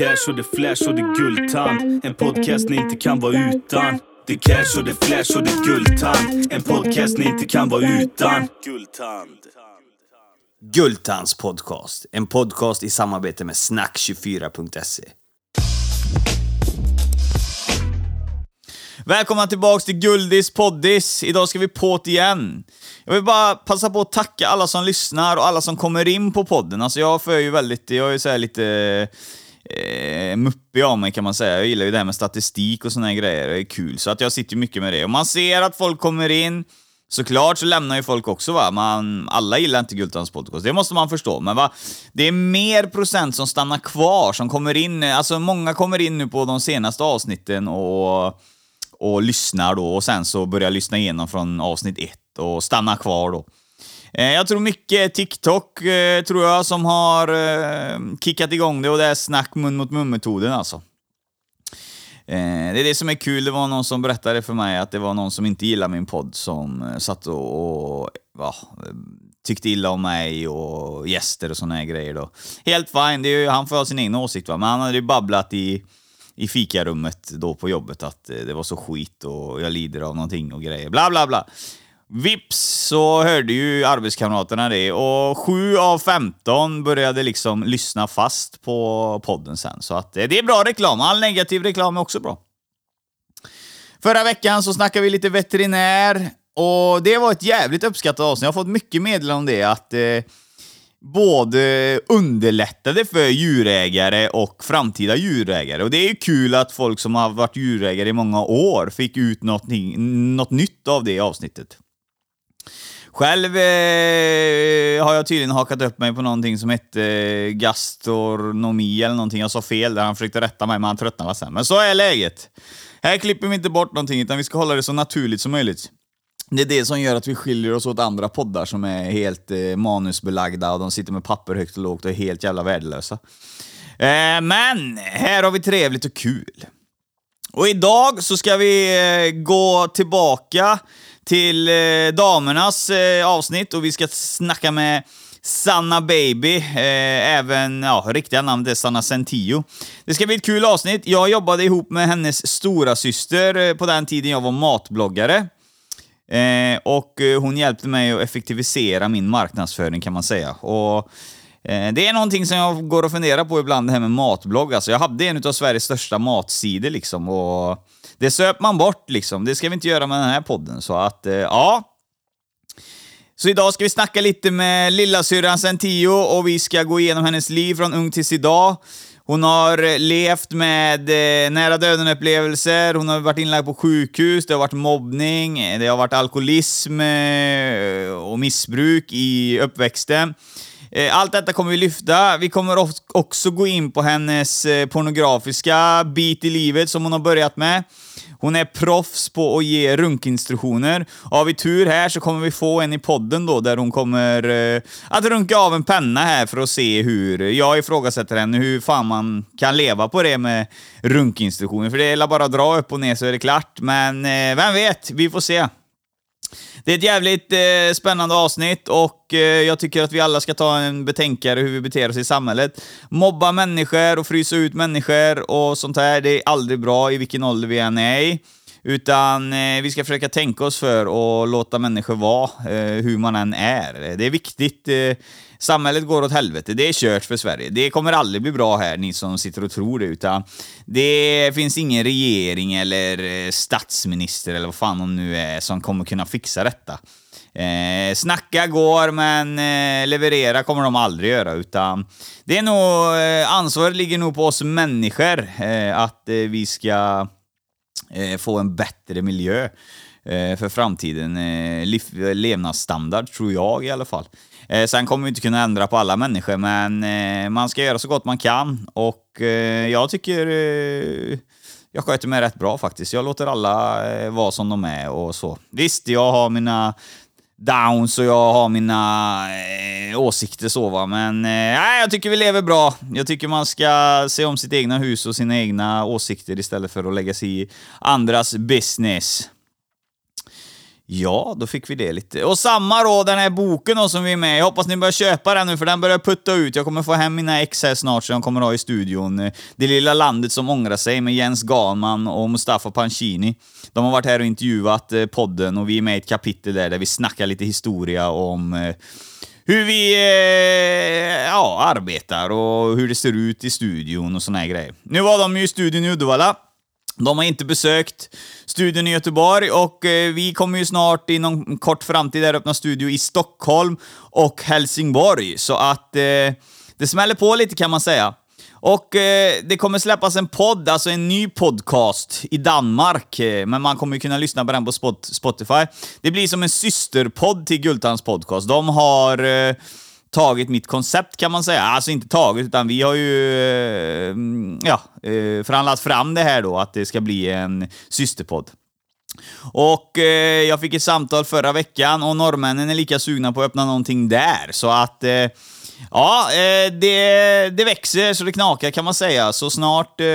cash och det flash och det guldtand. En podcast ni inte kan vara utan. Det cash och det flash och det guldtand. En podcast ni inte kan vara utan. Guldtand. Guldtands podcast. En podcast i samarbete med snack24.se. Välkomna tillbaks till Guldis poddis. Idag ska vi på't igen. Jag vill bara passa på att tacka alla som lyssnar och alla som kommer in på podden. Alltså jag för ju väldigt, jag är ju så lite eh, muppig av mig kan man säga. Jag gillar ju det här med statistik och såna här grejer, det är kul. Så att jag sitter ju mycket med det. Och man ser att folk kommer in, Såklart så lämnar ju folk också va, man, alla gillar inte Gultans podcast, det måste man förstå. Men va, det är mer procent som stannar kvar, som kommer in, alltså många kommer in nu på de senaste avsnitten och, och lyssnar då, och sen så börjar lyssna igenom från avsnitt ett och stannar kvar då. Eh, jag tror mycket TikTok, eh, tror jag, som har eh, kickat igång det och det är snack mun mot mun-metoden alltså. Det är det som är kul, det var någon som berättade för mig att det var någon som inte gillade min podd som satt och, och ja, tyckte illa om mig och gäster och såna här grejer då. Helt fine, det är ju, han får ha sin egen åsikt va, men han hade ju babblat i, i fikarummet då på jobbet att det var så skit och jag lider av någonting och grejer, bla bla bla. Vips så hörde ju arbetskamraterna det och 7 av 15 började liksom lyssna fast på podden sen. Så att eh, det är bra reklam. All negativ reklam är också bra. Förra veckan så snackade vi lite veterinär och det var ett jävligt uppskattat avsnitt. Jag har fått mycket meddelanden om det, att eh, både underlättade för djurägare och framtida djurägare. Och det är ju kul att folk som har varit djurägare i många år fick ut något, något nytt av det avsnittet. Själv eh, har jag tydligen hakat upp mig på någonting som hette eh, gastronomi eller någonting. Jag sa fel där, han försökte rätta mig men han tröttnade sen. Men så är läget. Här klipper vi inte bort någonting utan vi ska hålla det så naturligt som möjligt. Det är det som gör att vi skiljer oss åt andra poddar som är helt eh, manusbelagda och de sitter med papper högt och lågt och är helt jävla värdelösa. Eh, men här har vi trevligt och kul. Och idag så ska vi eh, gå tillbaka till eh, damernas eh, avsnitt och vi ska snacka med Sanna Baby, eh, även ja, riktiga namnet är Sanna Centio. Det ska bli ett kul avsnitt. Jag jobbade ihop med hennes stora syster eh, på den tiden jag var matbloggare. Eh, och eh, hon hjälpte mig att effektivisera min marknadsföring kan man säga. Och eh, det är någonting som jag går och funderar på ibland, det här med matblogg. Alltså, jag hade en av Sveriges största matsidor liksom och det söp man bort liksom. Det ska vi inte göra med den här podden. Så att, eh, ja. Så idag ska vi snacka lite med lillasyrran sen 10 och vi ska gå igenom hennes liv från ung tills idag. Hon har eh, levt med eh, nära döden-upplevelser, hon har varit inlagd på sjukhus, det har varit mobbning, det har varit alkoholism eh, och missbruk i uppväxten. Eh, allt detta kommer vi lyfta. Vi kommer också gå in på hennes eh, pornografiska bit i livet som hon har börjat med. Hon är proffs på att ge runkinstruktioner. Har vi tur här så kommer vi få en i podden då där hon kommer eh, att runka av en penna här för att se hur, jag ifrågasätter henne, hur fan man kan leva på det med runkinstruktioner. För det är bara att dra upp och ner så är det klart. Men eh, vem vet, vi får se. Det är ett jävligt eh, spännande avsnitt och eh, jag tycker att vi alla ska ta en betänkare hur vi beter oss i samhället. Mobba människor och frysa ut människor och sånt här, det är aldrig bra i vilken ålder vi än är i. Utan eh, vi ska försöka tänka oss för och låta människor vara eh, hur man än är. Det är viktigt. Eh, Samhället går åt helvete. Det är kört för Sverige. Det kommer aldrig bli bra här, ni som sitter och tror det. Utan det finns ingen regering eller eh, statsminister eller vad fan hon nu är som kommer kunna fixa detta. Eh, snacka går, men eh, leverera kommer de aldrig göra. Utan det är nog, eh, ansvaret ligger nog på oss människor eh, att eh, vi ska eh, få en bättre miljö eh, för framtiden. Eh, levnadsstandard, tror jag i alla fall. Eh, sen kommer vi inte kunna ändra på alla människor, men eh, man ska göra så gott man kan. Och eh, jag tycker eh, jag sköter mig rätt bra faktiskt. Jag låter alla eh, vara som de är och så. Visst, jag har mina downs och jag har mina eh, åsikter så va, men eh, jag tycker vi lever bra. Jag tycker man ska se om sitt egna hus och sina egna åsikter istället för att lägga sig i andras business. Ja, då fick vi det lite. Och samma då, den här boken då som vi är med Jag hoppas ni börjar köpa den nu, för den börjar putta ut. Jag kommer få hem mina ex här snart, som jag kommer ha i studion. Det lilla landet som ångrar sig med Jens Galman och Mustafa Pancini. De har varit här och intervjuat eh, podden och vi är med i ett kapitel där, där vi snackar lite historia om eh, hur vi eh, ja, arbetar och hur det ser ut i studion och såna här grejer. Nu var de ju i studion i Uddevalla. De har inte besökt studion i Göteborg och eh, vi kommer ju snart inom kort framtid att öppna studio i Stockholm och Helsingborg. Så att eh, det smäller på lite kan man säga. Och eh, det kommer släppas en podd, alltså en ny podcast i Danmark, eh, men man kommer kunna lyssna på den på Spotify. Det blir som en systerpodd till Gultans podcast. De har eh, tagit mitt koncept kan man säga. Alltså inte tagit, utan vi har ju eh, ja, eh, förhandlat fram det här då, att det ska bli en systerpodd. Och eh, jag fick ett samtal förra veckan och norrmännen är lika sugna på att öppna någonting där, så att eh, Ja, eh, det, det växer så det knakar kan man säga, så snart eh,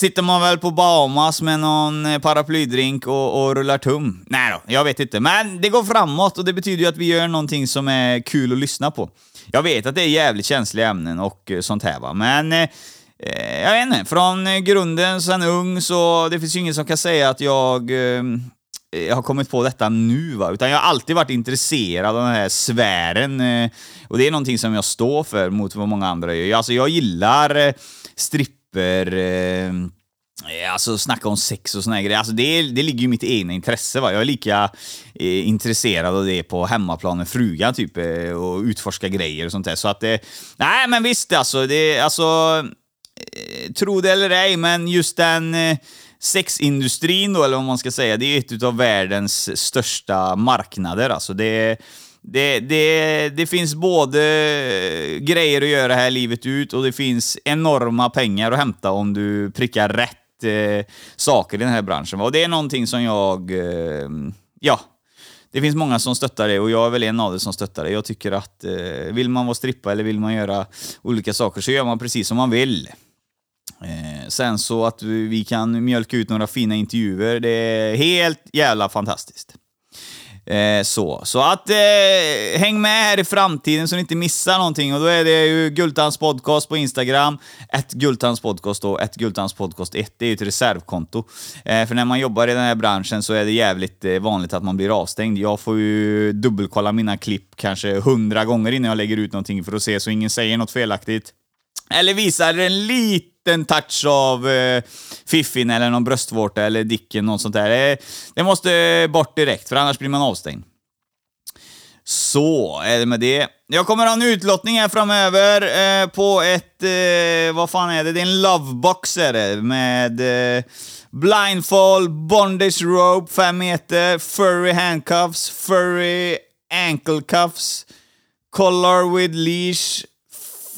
sitter man väl på Bahamas med någon eh, paraplydrink och, och rullar tum. Nej då, jag vet inte. Men det går framåt och det betyder ju att vi gör någonting som är kul att lyssna på. Jag vet att det är jävligt känsliga ämnen och eh, sånt här va, men eh, eh jag vet inte, från grunden sen ung så det finns ju ingen som kan säga att jag ehm, eh, jag har kommit på detta nu, va? utan jag har alltid varit intresserad av den här sfären. Och det är någonting som jag står för mot vad många andra gör. Alltså, jag gillar stripp stripper, eh, Alltså snacka om sex och såna grejer, alltså det, det ligger ju i mitt egna intresse. Va? Jag är lika eh, intresserad av det på hemmaplan med frugan typ, eh, och utforska grejer och sånt där. Så att det... nej men visst alltså, det, alltså... Eh, tro det eller ej, men just den eh, sexindustrin då, eller vad man ska säga, det är ett av världens största marknader. Alltså det, det, det, det finns både grejer att göra här livet ut och det finns enorma pengar att hämta om du prickar rätt eh, saker i den här branschen. Och det är någonting som jag, eh, ja, det finns många som stöttar det och jag är väl en av dem som stöttar det. Jag tycker att eh, vill man vara strippa eller vill man göra olika saker så gör man precis som man vill. Eh, sen så att vi kan mjölka ut några fina intervjuer, det är helt jävla fantastiskt. Eh, så. så att eh, häng med här i framtiden så ni inte missar någonting. Och då är det ju Gultans podcast på Instagram, ett Gultans podcast och ett Gultans podcast 1. Det är ju ett reservkonto. Eh, för när man jobbar i den här branschen så är det jävligt eh, vanligt att man blir avstängd. Jag får ju dubbelkolla mina klipp kanske hundra gånger innan jag lägger ut någonting för att se så ingen säger något felaktigt. Eller visar en liten touch av eh, fiffin eller någon bröstvårta eller dicken, något sånt där. Det, det måste bort direkt, för annars blir man avstängd. Så är det med det. Jag kommer ha en utlottning här framöver eh, på ett, eh, vad fan är det? Det är en lovebox är det, med eh, blindfold, bondage rope, 5 meter, furry handcuffs, furry ankle cuffs, collar with leash,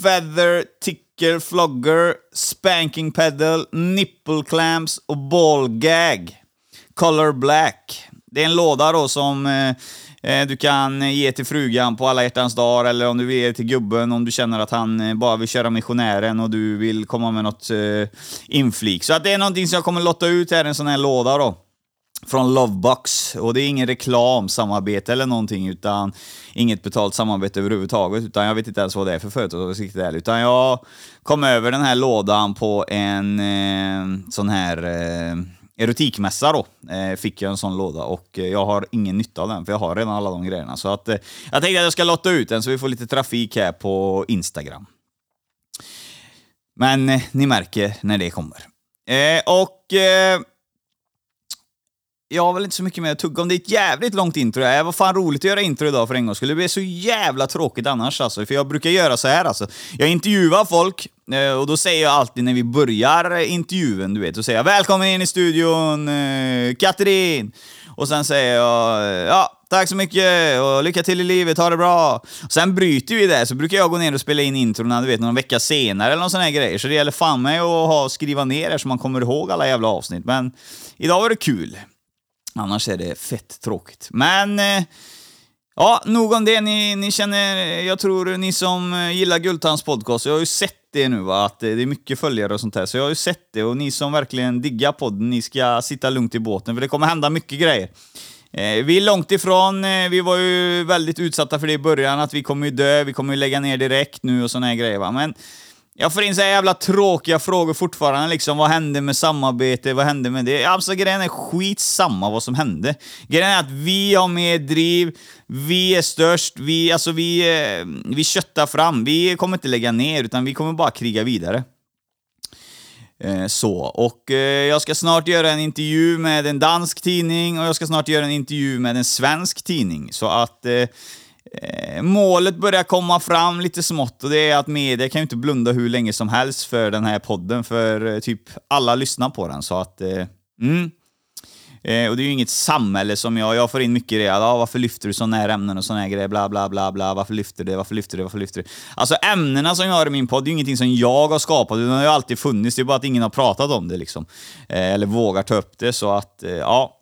feather, ticker, flogger, spanking pedal, nipple clamps och ball gag. Color black. Det är en låda då som eh, eh du kan ge till frugan på alla hjärtans dag eller om du vill ge till gubben om du känner att han eh, bara vill köra missionären och du vill komma med något eh, inflik. Så att det är någonting som jag kommer lotta ut här, en sån här låda då från Lovebox. Och det är ingen reklamsamarbete eller någonting, utan inget betalt samarbete överhuvudtaget. Utan jag vet inte ens vad det är för företag, utan jag kom över den här lådan på en eh, sån här eh, erotikmässa då, eh, fick jag en sån låda och eh, jag har ingen nytta av den, för jag har redan alla de grejerna. Så att, eh, jag tänkte att jag ska lotta ut den så vi får lite trafik här på Instagram. Men eh, ni märker när det kommer. Eh, och eh, jag har väl inte så mycket mer att tugga om. Det är ett jävligt långt intro. Det var fan roligt att göra intro idag för en gång skulle Det blir så jävla tråkigt annars alltså. För jag brukar göra så här alltså. Jag intervjuar folk eh, och då säger jag alltid när vi börjar intervjun, du vet, då säger jag “Välkommen in i studion, eh, Katrin!” Och sen säger jag “Ja, tack så mycket och lycka till i livet, ha det bra!” och Sen bryter vi det, så brukar jag gå ner och spela in introna, du vet, någon vecka senare eller någon sån här grejer. Så det gäller fan mig att ha, skriva ner det så man kommer ihåg alla jävla avsnitt. Men idag var det kul. Annars är det fett tråkigt. Men... Eh, ja, nog om det. Ni, ni känner... Jag tror ni som eh, gillar Gultans podcast, jag har ju sett det nu va, att eh, det är mycket följare och sånt där. Så jag har ju sett det och ni som verkligen diggar podden, ni ska sitta lugnt i båten för det kommer hända mycket grejer. Eh, vi är långt ifrån, eh, vi var ju väldigt utsatta för det i början, att vi kommer ju dö, vi kommer ju lägga ner direkt nu och såna här grejer va. Men jag får in så jävla tråkiga frågor fortfarande liksom. Vad hände med samarbete? Vad hände med det? Alltså grejen är skitsamma vad som hände. Grejen är att vi har mer driv, vi är störst, vi, alltså vi, eh, vi köttar fram. Vi kommer inte lägga ner, utan vi kommer bara kriga vidare. Eh, så, och eh, jag ska snart göra en intervju med en dansk tidning och jag ska snart göra en intervju med en svensk tidning. Så att eh, Eh, målet börjar komma fram lite smått och det är att media kan ju inte blunda hur länge som helst för den här podden, för eh, typ alla lyssnar på den. Så att, eh, mm. Eh, och det är ju inget samhälle som jag, jag får in mycket det, ah, varför lyfter du sådana här ämnen och sådana här grejer, bla bla bla bla, varför lyfter du det, varför lyfter du det, varför lyfter du det? Alltså ämnena som jag har i min podd, det är ju ingenting som jag har skapat, utan det har ju alltid funnits, det är bara att ingen har pratat om det liksom. Eh, eller vågar ta upp det, så att, eh, ja.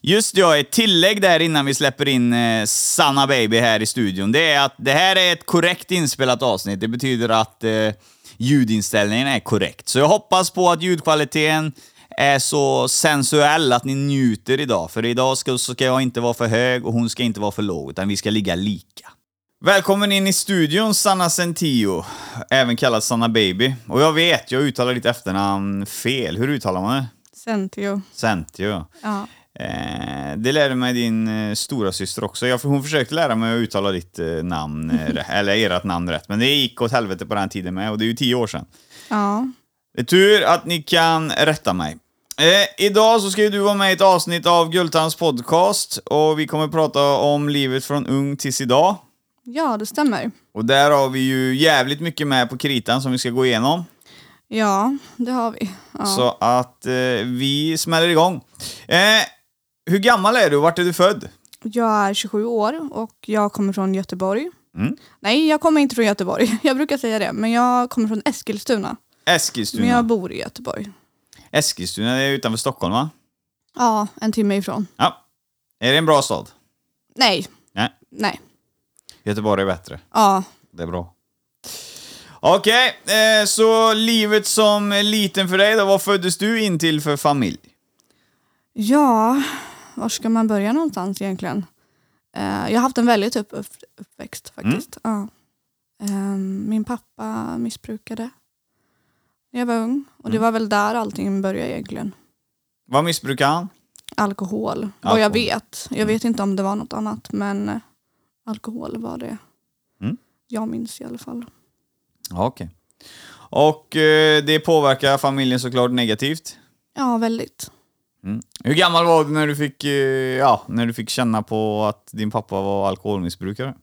Just ja, ett tillägg där innan vi släpper in eh, Sanna Baby här i studion, det är att det här är ett korrekt inspelat avsnitt. Det betyder att eh, ljudinställningen är korrekt. Så jag hoppas på att ljudkvaliteten är så sensuell att ni njuter idag. För idag ska, ska jag inte vara för hög och hon ska inte vara för låg, utan vi ska ligga lika. Välkommen in i studion, Sanna Sentio, även kallad Sanna Baby. Och jag vet, jag uttalar ditt efternamn fel. Hur uttalar man det? Centio. Sentio. Ja. Eh, det lärde mig din eh, stora syster också. Jag, hon försökte lära mig att uttala ditt eh, namn, eh, eller ert namn rätt, men det gick åt helvete på den tiden med och det är ju tio år sedan. ja. Det är tur att ni kan rätta mig. Eh, idag så ska ju du vara med i ett avsnitt av Gultans podcast och vi kommer prata om livet från ung tills idag. Ja, det stämmer. Och där har vi ju jävligt mycket med på kritan som vi ska gå igenom. Ja, det har vi. Ja. Så att eh, vi smäller igång. Eh, hur gammal är du och vart är du född? Jag är 27 år och jag kommer från Göteborg. Mm. Nej, jag kommer inte från Göteborg. Jag brukar säga det, men jag kommer från Eskilstuna. Eskilstuna. Men jag bor i Göteborg. Eskilstuna är utanför Stockholm va? Ja, en timme ifrån. Ja. Är det en bra stad? Nej, Nej. nej. Göteborg är bättre. Ja, Det är bra. Okej, eh, så livet som liten för dig då, vad föddes du in till för familj? ja, var ska man börja någonstans egentligen? Eh, jag har haft en väldigt upp, upp, uppväxt faktiskt. Ja. Ehm, min pappa missbrukade när jag var ung och det var väl där allting började egentligen. Vad missbrukar han? alkohol. Vad jag Alkohol. vet. Jag vet inte om det var något annat men eh, alkohol var det. Mm. Jag minns i alla fall. Ja, okej. Och eh, det påverkar familjen såklart negativt. Ja, väldigt. Mm. Hur gammal var du när du fick, eh, ja, när du fick känna på att din pappa var alkoholmissbrukare?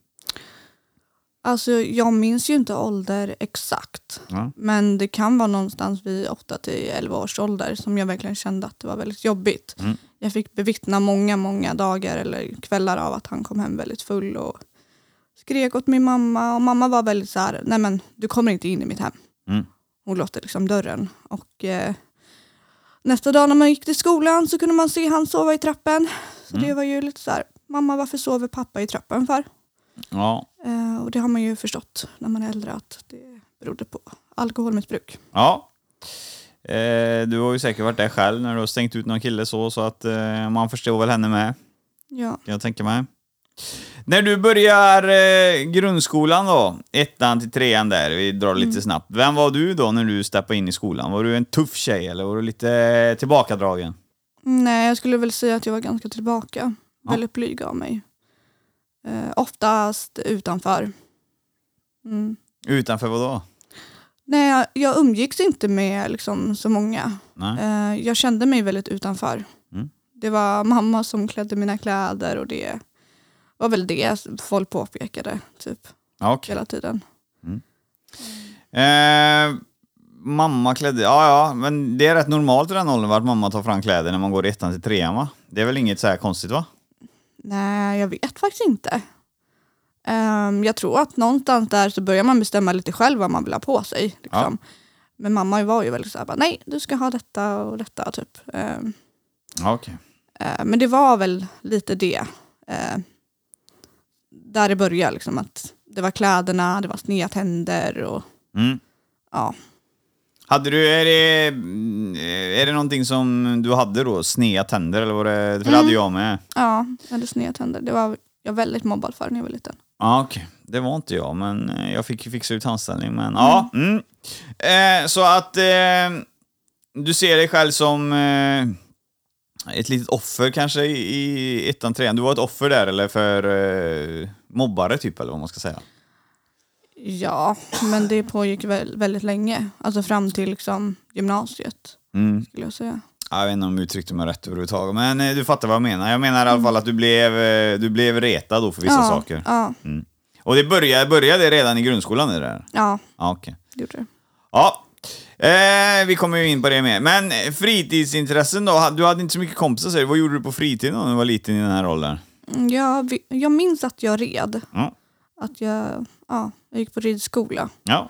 Alltså jag minns ju inte ålder exakt. Ja. Men det kan vara någonstans vid 8 till 11 års ålder som jag verkligen kände att det var väldigt jobbigt. Mm. Jag fick bevittna många, många dagar eller kvällar av att han kom hem väldigt full och skrek åt min mamma. Och mamma var väldigt så här, nej men du kommer inte in i mitt hem. Mm. Hon låste liksom dörren. Och eh, nästa dag när man gick till skolan så kunde man se han sova i trappen. Så Mm. det var ju lite så här, mamma varför sover pappa i trappen för? Ja. Eh, och det har man ju förstått när man är äldre att det berodde på alkoholmissbruk. Ja. Eh, du har ju säkert varit där själv när du har stängt ut någon kille så, så att eh, man förstår väl henne med, Ja. jag tänka mig. När du börjar eh, grundskolan då, ettan till trean där, vi drar lite snabbt. Vem var du då när du steppade in i skolan? Var du en tuff tjej eller var du lite tillbakadragen? Nej, jag skulle väl säga att jag var ganska tillbaka. Ja. Väldigt blyg av mig. Eh, oftast utanför. Mm. Utanför vad då? Nej, jag, jag umgicks inte med liksom, så många. Eh, jag kände mig väldigt utanför. Mm. Det var mamma som klädde mina kläder och det var väl det folk påpekade typ Ja, okej. hela tiden. Eh, mamma klädde, ja ja, men det är rätt normalt i den åldern att mamma tar fram kläder när man går i ettan till trean va? Det är väl inget så här konstigt va? Nej, jag vet faktiskt inte. Ehm, jag tror att någonstans där så börjar man bestämma lite själv vad man vill ha på sig. Liksom. Men mamma var ju väldigt såhär, nej du ska ha detta och detta typ. Ehm, Ja, okej. eh, men det var väl lite det. eh, där det började liksom att det var kläderna, det var sneda tänder och Mm. ja. Hade du, är det, mm, är det någonting som du hade då? Sneda tänder eller var det? För det hade jag med. Ja, jag hade sneda tänder. Det var jag väldigt mobbad för när jag var liten. Ja, okej. Det var inte jag, men eh, jag fick fixa ut tandställning. Men ja. Mm. Eh, så att eh, du ser dig själv som eh, ett litet offer kanske i, i ettan, trean. Du var ett offer där eller för eh, mobbare typ, eller vad man ska säga. Ja, men det pågick väl, väldigt länge. Alltså fram till liksom gymnasiet, Mm. skulle jag säga. Ja, Jag vet inte om jag uttryckte mig rätt överhuvudtaget, men eh, du fattar vad jag menar. Jag menar i alla fall att du blev, eh, du blev retad då för vissa ja, saker. Ja, Och det började, började redan i grundskolan det där? ja, Ja, okej. det gjorde det. Ja, eh, vi kommer ju in på det mer. Men eh, fritidsintressen då? Du hade inte så mycket kompisar säger du. Vad gjorde du på fritiden då, när du var liten i den här åldern? Mm, Jag, jag minns att jag red. Ja. Att jag, ja, jag gick på ridskola. Ja.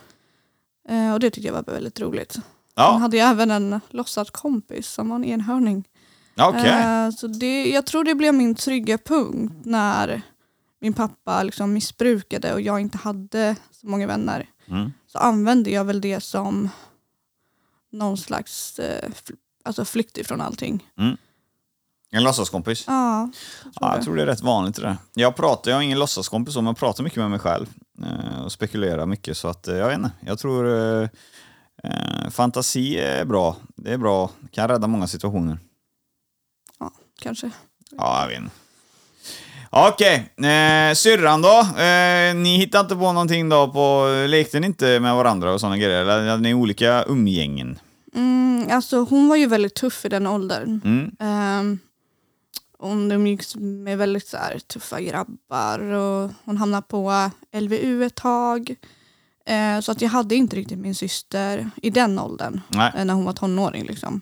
Eh, och det tyckte jag var väldigt roligt. Sen Ja, hade jag även en låtsad kompis som var en enhörning. okej. Eh, så det, jag tror det blev min trygga punkt när min pappa liksom missbrukade och jag inte hade så många vänner. Mm. Så använde jag väl det som någon slags eh, alltså flykt ifrån allting. En låtsaskompis? Ja, Ja, jag tror det är rätt vanligt det där. Jag pratar, jag har ingen låtsaskompis men jag pratar mycket med mig själv. eh, Och spekulerar mycket så att, eh, jag vet inte. Jag tror eh, eh, fantasi är bra. Det är bra, kan rädda många situationer. kanske. Ja, jag vet inte. Okej, eh, syrran då? Eh, ni hittade inte på någonting då på, lekte ni inte med varandra och sådana grejer? Eller hade ni olika umgängen? Mm, alltså hon var ju väldigt tuff i den åldern. Mm. Um, hon umgicks med väldigt så här, tuffa grabbar och hon hamnade på LVU ett tag. Eh, så att jag hade inte riktigt min syster i den åldern, eh, när hon var tonåring. Liksom.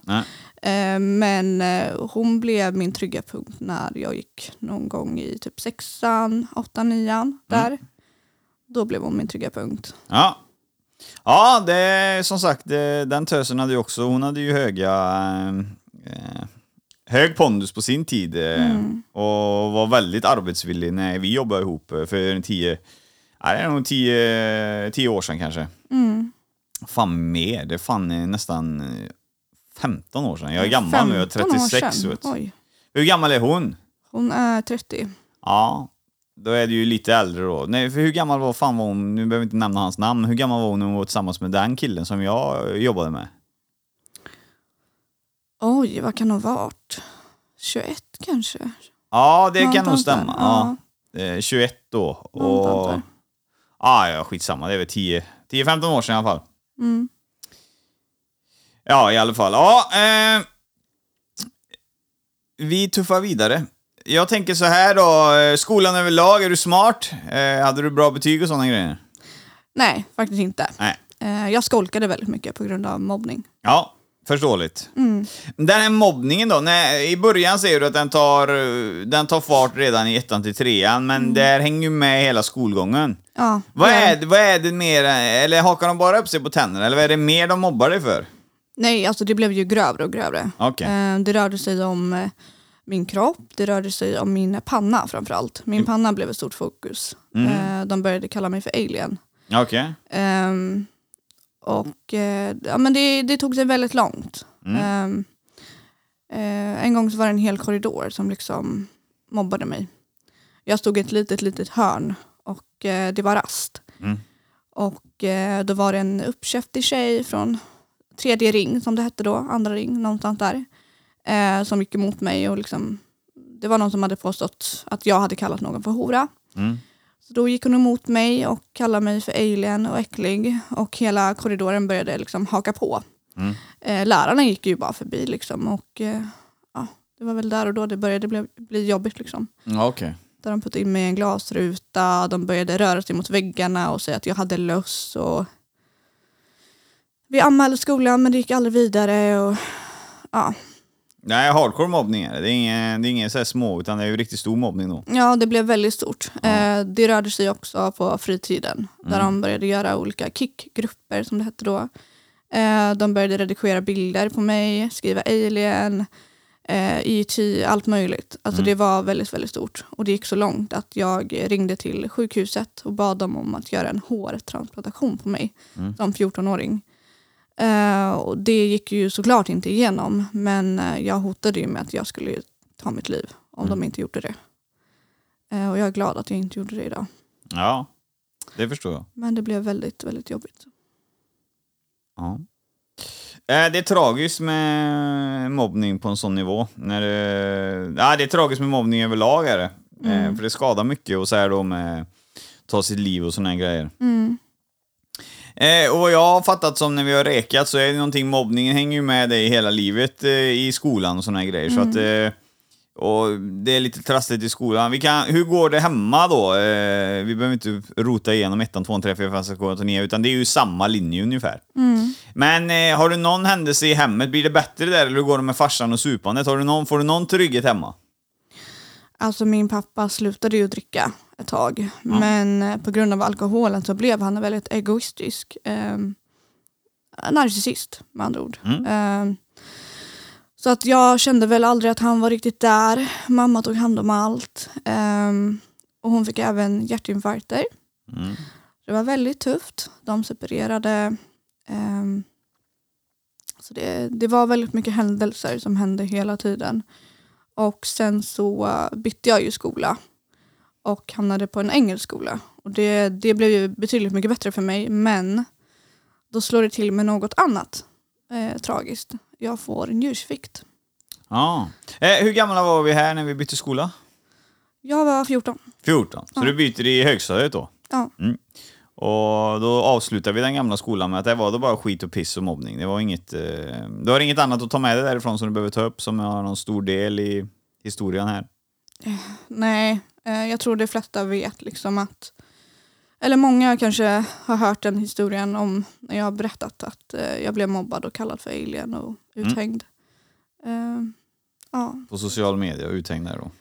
Eh, men eh, hon blev min trygga punkt när jag gick någon gång i typ sexan, åttan, nian. Där. Då blev hon min trygga punkt. Ja. Ja, det är som sagt, det, den tösen hade ju också, hon hade ju höga, eh, hög pondus på sin tid eh, och var väldigt arbetsvillig när vi jobbade ihop eh, för tio, ja, det är nog tio, tio år sedan kanske. Mm. Fan mer, det är fan eh, nästan eh, 15 år sedan. Jag är gammal nu, jag är 15 år 36. sedan. Vet. du. Oj. Hur gammal är hon? Hon är 30. Ja, då är det ju lite äldre då. Nej, för hur gammal var fan var hon? Nu behöver vi inte nämna hans namn. Hur gammal var hon när hon var tillsammans med den killen som jag jobbade med? Oj, vad kan hon varit? 21 kanske? Ja, det kan nog stämma. Ja. Eh, 21 då. Och... Ah, ja, skitsamma. Det är väl 10 10-15 år sedan i alla fall. Mm. Ja, i alla fall. Ja, eh, vi tuffar vidare. Jag tänker så här då, skolan överlag, är du smart? Eh, hade du bra betyg och sådana grejer? Nej, faktiskt inte. Nej. Eh, jag skolkade väldigt mycket på grund av mobbning. Ja, förståeligt. Mm. Den här mobbningen då, när, i början ser du att den tar, den tar fart redan i ettan till trean, men där hänger ju med hela skolgången. Ja, Vad ja. är, vad är det mer, eller hakar de bara upp sig på tänderna, eller vad är det mer de mobbar dig för? Nej, alltså det blev ju grövre och grövre. Okej. Eh, det rörde sig om eh, min kropp, det rörde sig om min panna framförallt. Min panna blev ett stort fokus. Eh, de började kalla mig för alien. Okej. Ehm, och eh, ja, men det, det tog sig väldigt långt. Ehm, eh, en gång så var det en hel korridor som liksom mobbade mig. Jag stod i ett litet, litet hörn och eh, det var rast. Mm. Och eh, då var det en uppkäftig tjej från tredje ring som det hette då, andra ring, någonstans där. Eh, som gick emot mig och liksom, det var någon som hade påstått att jag hade kallat någon för hora. Mm. Så då gick hon emot mig och kallade mig för alien och äcklig och hela korridoren började liksom haka på. Mm. Eh, lärarna gick ju bara förbi liksom och eh, ja, det var väl där och då det började bli, bli jobbigt liksom. Okej. Där de puttade in mig i en glasruta, de började röra sig mot väggarna och säga att jag hade löss och vi anmälde skolan men det gick aldrig vidare och ja, Nej, hardcore mobbning är det. Det är ingen, det är ingen så här små, utan det är ju riktigt stor mobbning då. Ja, det blev väldigt stort. Eh, det rörde sig också på fritiden, där de började göra olika kickgrupper som det hette då. Eh, de började redigera bilder på mig, skriva alien, eh, IT, allt möjligt. Alltså det var väldigt, väldigt stort. Och det gick så långt att jag ringde till sjukhuset och bad dem om att göra en hårtransplantation på mig som 14-åring. Eh, och det gick ju såklart inte igenom men eh, jag hotade ju med att jag skulle ta mitt liv om Mm. de inte gjorde det. Eh, och jag är glad att jag inte gjorde det idag. Ja, det förstår jag. Men det blev väldigt, väldigt jobbigt. Ja. Det är tragiskt med mobbning på en sån nivå. När det, ja, det är tragiskt med mobbning överlag är det. Eh, För det skadar mycket och så här då med ta sitt liv och såna här grejer. Mm. Eh, och vad jag har fattat som när vi har rekat så är det någonting, mobbningen hänger ju med dig hela livet eh, i skolan och såna här grejer. Så att, eh, och det är lite trassligt i skolan. Vi kan, hur går det hemma då? Eh, vi behöver inte rota igenom ettan, tvåan, tre, fyra, fem, sex, sju, åtta, nio, utan det är ju samma linje ungefär. Men eh, har du någon händelse i hemmet, blir det bättre där eller hur går det med farsan och supandet? Har du någon, får du någon trygghet hemma? Alltså min pappa slutade ju dricka ett tag. Men eh, på grund av alkoholen så blev han väldigt egoistisk. Eh, narcissist med andra ord. Eh, så att jag kände väl aldrig att han var riktigt där. Mamma tog hand om allt. Eh, och hon fick även hjärtinfarkter. Mm. Det var väldigt tufft. De separerade. Eh, så det, det var väldigt mycket händelser som hände hela tiden. Och sen så bytte jag ju skola och hamnade på en engelsk skola. Och det, det blev ju betydligt mycket bättre för mig men då slår det till med något annat eh, tragiskt. Jag får njursvikt. Ja. Eh, hur gamla var vi här när vi bytte skola? Jag var 14. 14. Så Ja. du byter i högstadiet då? Ja. Mm. Och då avslutar vi den gamla skolan med att det var då bara skit och piss och mobbning. Det var inget, eh, du har inget annat att ta med dig därifrån som du behöver ta upp som har någon stor del i historien här? Nej, eh, jag tror de flesta vet liksom att eller många kanske har hört den historien om när jag har berättat att eh, jag blev mobbad och kallad för alien och uthängd. Eh, ja, På social media, uthängd där då.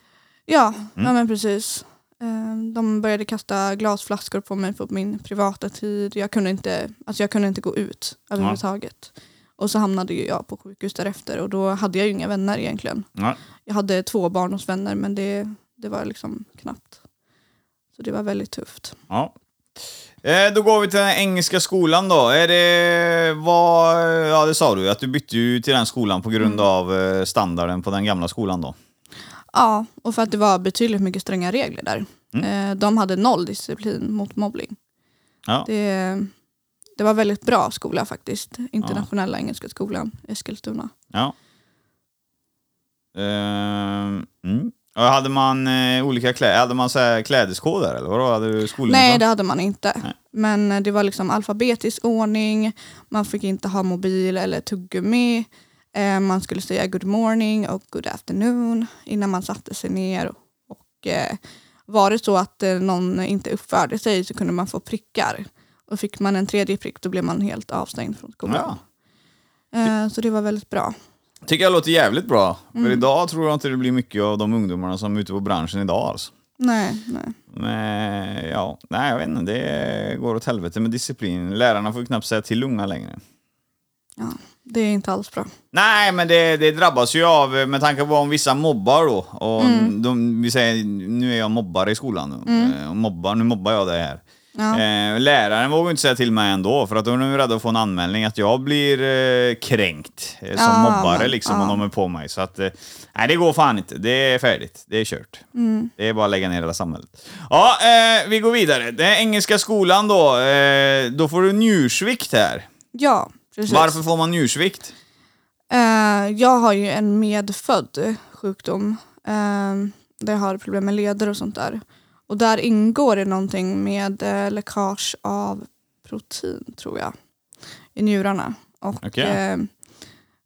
Ja, ja men precis. Eh, De började kasta glasflaskor på mig på min privata tid. Jag kunde inte, alltså jag kunde inte gå ut överhuvudtaget. Och så hamnade jag på sjukhus därefter och då hade jag ju inga vänner egentligen. Ja. Jag hade två barndomsvänner men det, det var liksom knappt. Så det var väldigt tufft. Ja. Eh, då går vi till den engelska skolan då. Är det, vad, ja det sa du att du bytte ju till den skolan på grund av eh, standarden på den gamla skolan då. Ja, och för att det var betydligt mycket stränga regler där. Eh, De hade noll disciplin mot mobbning. Ja. Det, det var väldigt bra skola faktiskt. Internationella engelska skolan, Eskilstuna. Ja. Ehm, mm. Och hade man eh, olika kläder, hade man så här klädeskoder eller vadå? Hade du skoluniform? Nej, det hade man inte. Nej. Men eh, det var liksom alfabetisk ordning, man fick inte ha mobil eller tuggummi. Eh, man skulle säga good morning och good afternoon innan man satte sig ner. Och, eh, var det så att eh, någon inte uppförde sig så kunde man få prickar. Och fick man en tredje prick då blev man helt avstängd från skolan. Eh, så det var väldigt bra. Tycker jag låter jävligt bra. Mm. För idag tror jag inte det blir mycket av de ungdomarna som är ute på branschen idag alltså. Nej, nej. Men ja, nej jag vet inte, det går åt helvete med disciplin. Lärarna får ju knappt säga till unga längre. Ja, det är inte alls bra. Nej, men det, det drabbas ju av, med tanke på om vissa mobbar då. Och Mm. de, vi säger, nu är jag mobbare i skolan. Mm. Och mobbar, nu mobbar jag det här. Ja. Eh, läraren vågar inte säga till mig ändå, för att då är de rädda att få en anmälning att jag blir eh, kränkt eh, som Ja, mobbare men- liksom, ja. om de är på mig. Så att, nej det går fan inte. Det är färdigt. Det är kört. Mm. Det är bara att lägga ner hela samhället. Ja, vi går vidare. Den engelska skolan då, då får du njursvikt här. ja, precis. Varför får man njursvikt? Jag har ju en medfödd sjukdom. Uh, där jag har problem med leder och sånt där. Och där ingår det någonting med eh, läckage av protein tror jag. I njurarna. Och Okej. eh,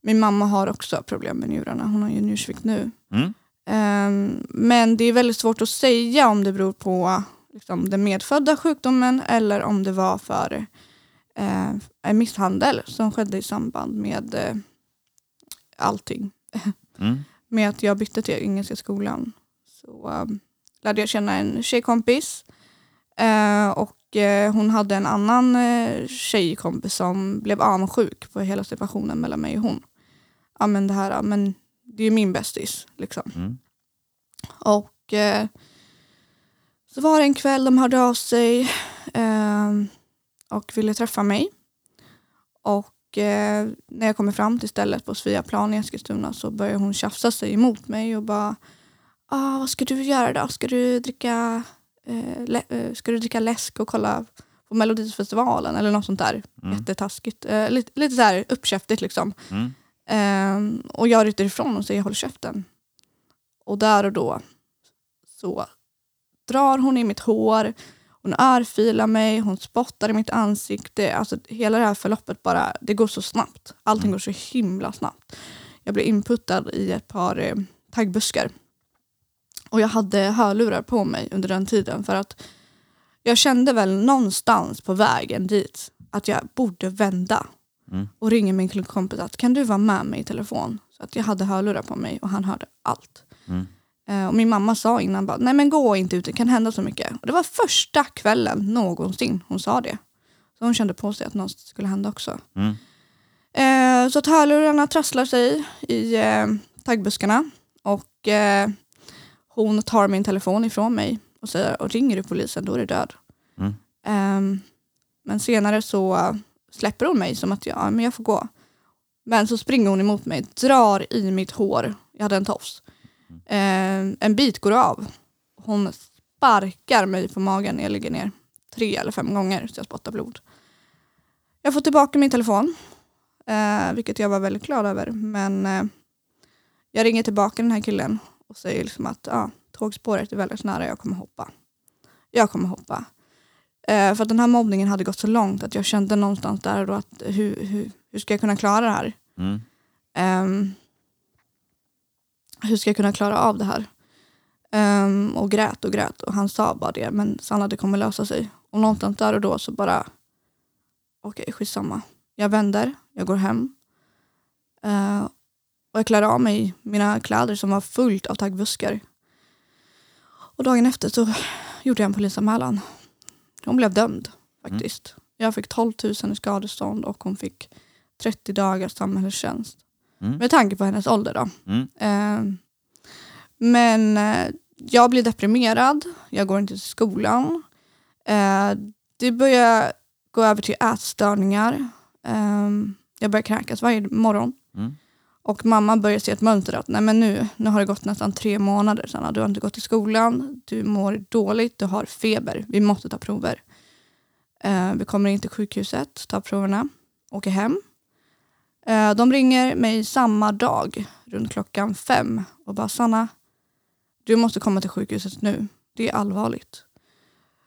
min mamma har också problem med njurarna. Hon har ju njursvikt nu. Mm. Eh, men det är väldigt svårt att säga om det beror på liksom, den medfödda sjukdomen eller om det var för eh, en misshandel som skedde i samband med eh, allting. Mm. Med att jag bytte till Engelska skolan så um, lärde jag känna en tjejkompis eh, och eh, hon hade en annan eh, tjejkompis som blev avundsjuk på hela situationen mellan mig och hon. Ja men det här, men det är ju min bästis liksom. Mm. Och så var det en kväll de hörde av sig och ville träffa mig. Och när jag kommer fram till stället på Sveaplan i Eskilstuna så börjar hon tjafsa sig emot mig och bara ah, vad ska du göra då? Ska du dricka, eh, eh, ska du dricka läsk och kolla på Melodifestivalen eller något sånt där. Jättetaskigt. Eh, lite, lite så här uppkäftigt liksom. Mm. Ehm, och jag ryter ifrån och säger håll käften. Och där och då så drar hon i mitt hår, hon örfilar mig, hon spottar i mitt ansikte. Alltså hela det här förloppet bara, det går så snabbt. Allting går så himla snabbt. Jag blir inputtad i ett par eh, taggbuskar. Och jag hade hörlurar på mig under den tiden för att jag kände väl någonstans på vägen dit att jag borde vända Mm. och ringer min klubbkompis att kan du vara med mig i telefon? Så att jag hade hörlurar på mig och han hörde allt. Mm. Eh, och min mamma sa innan bara, nej men gå inte ut, det kan hända så mycket. Och det var första kvällen någonsin hon sa det. Så hon kände på sig att något skulle hända också. Mm. Eh, så att hörlurarna trasslar sig i eh, taggbuskarna och eh, hon tar min telefon ifrån mig och säger och ringer du polisen då är du död. Mm. Ehm, men senare så släpper hon mig som att jag, ja, men jag får gå. Men så springer hon emot mig, drar i mitt hår, jag hade en tofs. Ehm, en bit går av. Hon sparkar mig på magen när jag ligger ner. Tre eller fem gånger så jag spottar blod. Jag får tillbaka min telefon. Eh, vilket jag var väldigt glad över. Men eh, jag ringer tillbaka den här killen och säger liksom att ah, tågspåret är väldigt nära, jag kommer hoppa. Jag kommer hoppa. Eh, för att den här mobbningen hade gått så långt att jag kände någonstans där och då att hur, hur, hur ska jag kunna klara det här? Mm. Ehm, hur ska jag kunna klara av det här? Ehm, och grät och grät och han sa bara det, men Sanna det kommer lösa sig. Och någonstans där och då så bara, okej skitsamma. Jag vänder, jag går hem. Eh, och jag klär av mig mina kläder som var fullt av taggbuskar. Och dagen efter så gjorde jag en polisanmälan. Hon blev dömd faktiskt. Jag fick 12 000 i skadestånd och hon fick 30 dagars samhällstjänst. Mm. Med tanke på hennes ålder då. Mm. Eh, men eh, jag blir deprimerad, jag går inte till skolan. Eh, det börjar gå över till ätstörningar. Eh, jag börjar kräkas varje morgon. Mm. Och mamma börjar se ett mönster att nej men nu, nu har det gått nästan tre månader Sanna. Du har inte gått till skolan, du mår dåligt, du har feber. Vi måste ta prover. Eh, vi kommer in till sjukhuset, tar proverna, åker hem. Eh, de ringer mig samma dag, runt klockan fem och bara Sanna, du måste komma till sjukhuset nu. Det är allvarligt.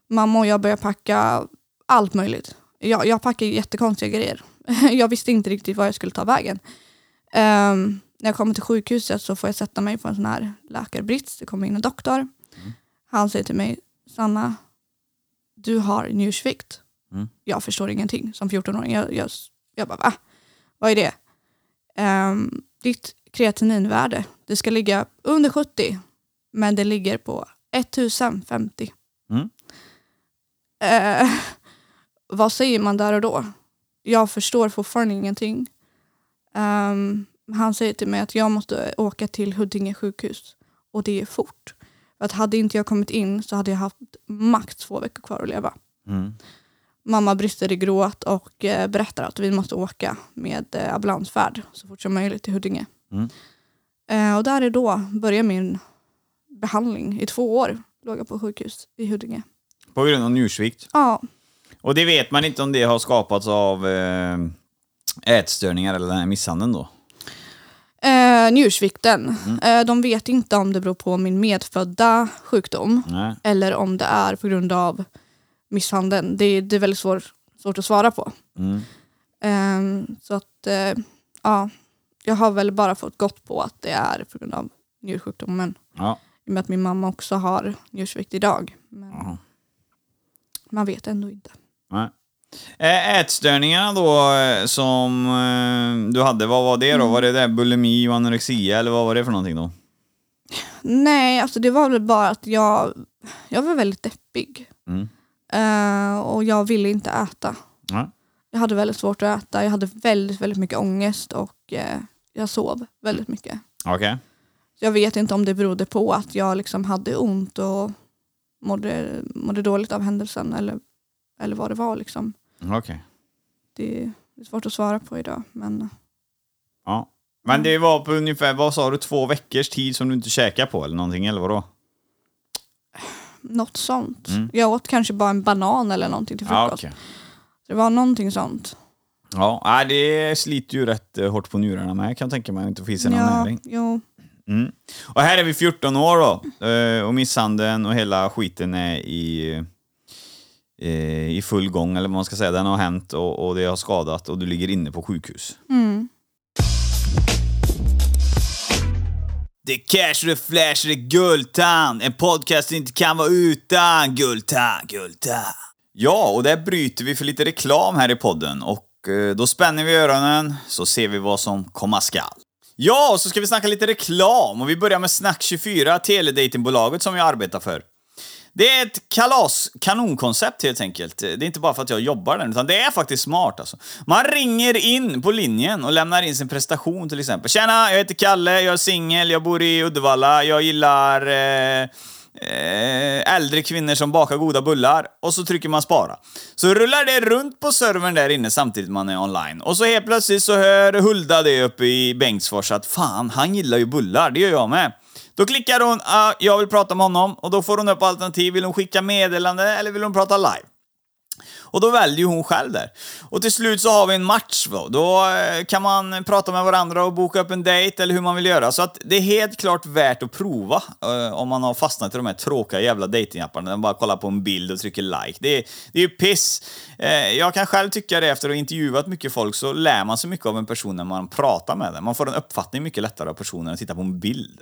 Mamma och jag börjar packa allt möjligt. Jag, jag packar jättekonstiga grejer. jag visste inte riktigt var jag skulle ta vägen. Ehm, när jag kommer till sjukhuset så får jag sätta mig på en sån här läkarbrits. Det kommer in en doktor. Han säger till mig, Sanna, du har njursvikt. Mm. Jag förstår ingenting som 14-åring. Jag, jag, jag bara, va? Vad är det? Um, ditt kreatininvärde, det ska ligga under 70, men det ligger på 1050. Mm. Eh, vad säger man där och då? Jag förstår fortfarande ingenting. Ehm, han säger till mig att jag måste åka till Huddinge sjukhus och det är fort. För att hade inte jag kommit in så hade jag haft max två veckor kvar att leva. Mm. Mamma brister i gråt och eh, berättar att vi måste åka med eh, ambulansfärd så fort som möjligt till Huddinge. Mm. Eh, och där är då börjar min behandling. I två år låg jag på sjukhus i Huddinge. På grund av njursvikt. Ja, Och det vet man inte om det har skapats av eh, ätstörningar eller den här misshandeln då? eh, njursvikten. Eh, de vet inte om det beror på min medfödda sjukdom Nej. eller om det är på grund av misshandeln. Det, det är väldigt svår, svårt att svara på. Mm. Ehm, så att, eh, ja, jag har väl bara fått gått på att det är på grund av njursjukdomen. Ja. I och med att min mamma också har njursvikt idag. Men man vet ändå inte. Nej. Eh, Ätstörningarna då eh, som eh, du hade, vad var det då? Var det där bulimi och anorexia eller vad var det för någonting då? Nej, alltså det var väl bara att jag, jag var väldigt deppig. Mm. Eh, och jag ville inte äta. Ja. Jag hade väldigt svårt att äta. Jag hade väldigt, väldigt mycket ångest och eh, jag sov väldigt mycket. Okej. Jag vet inte om det berodde på att jag liksom hade ont och mådde, mådde dåligt av händelsen eller, eller vad det var. Liksom. Okej. Det, Det är svårt att svara på idag. Men Ja. Men det var på ungefär, vad sa du, två veckors tid som du inte käkade på eller någonting, eller vadå? något sånt. Jag åt kanske bara en banan eller någonting till Ja, frukost. okej. Det var någonting sånt. Ja, det sliter ju rätt eh, hårt på njurarna med kan jag tänka mig, inte få i sig någon Ja, näring. jo. Mm. Och här är vi 14 år då, eh, och misshandeln och hela skiten är i, eh, i full gång, eller vad man ska säga. Den har hänt och, och det har skadat och du ligger inne på sjukhus. Mm. Det är cash, det är flash, det är Guldtand. En podcast inte kan vara utan Guldtand, Guldtand. Ja, och där bryter vi för lite reklam här i podden och eh, då spänner vi öronen så ser vi vad som komma skall. Ja, och så ska vi snacka lite reklam och vi börjar med Snack24, teledatingbolaget som jag arbetar för. Det är ett kalas, kanonkoncept helt enkelt. Det är inte bara för att jag jobbar där, utan det är faktiskt smart alltså. Man ringer in på linjen och lämnar in sin prestation till exempel. Tjena, jag heter Kalle, jag är singel, jag bor i Uddevalla, jag gillar eh, eh, äldre kvinnor som bakar goda bullar. Och så trycker man spara. Så rullar det runt på servern där inne samtidigt man är online. Och så helt plötsligt så hör Hulda det uppe i Bengtsfors att fan, han gillar ju bullar, det gör jag med. Då klickar hon ah, “Jag vill prata med honom” och då får hon upp alternativ. Vill hon skicka meddelande eller vill hon prata live? Och då väljer hon själv där. Och till slut så har vi en match då. Då eh, kan man prata med varandra och boka upp en dejt eller hur man vill göra. Så att det är helt klart värt att prova eh, om man har fastnat i de här tråkiga jävla datingapparna. där Man bara kollar på en bild och trycker like. Det är, det är ju piss. Eh, jag kan själv tycka det efter att ha intervjuat mycket folk så lär man sig mycket av en person när man pratar med den. Man får en uppfattning mycket lättare av personen än att titta på en bild.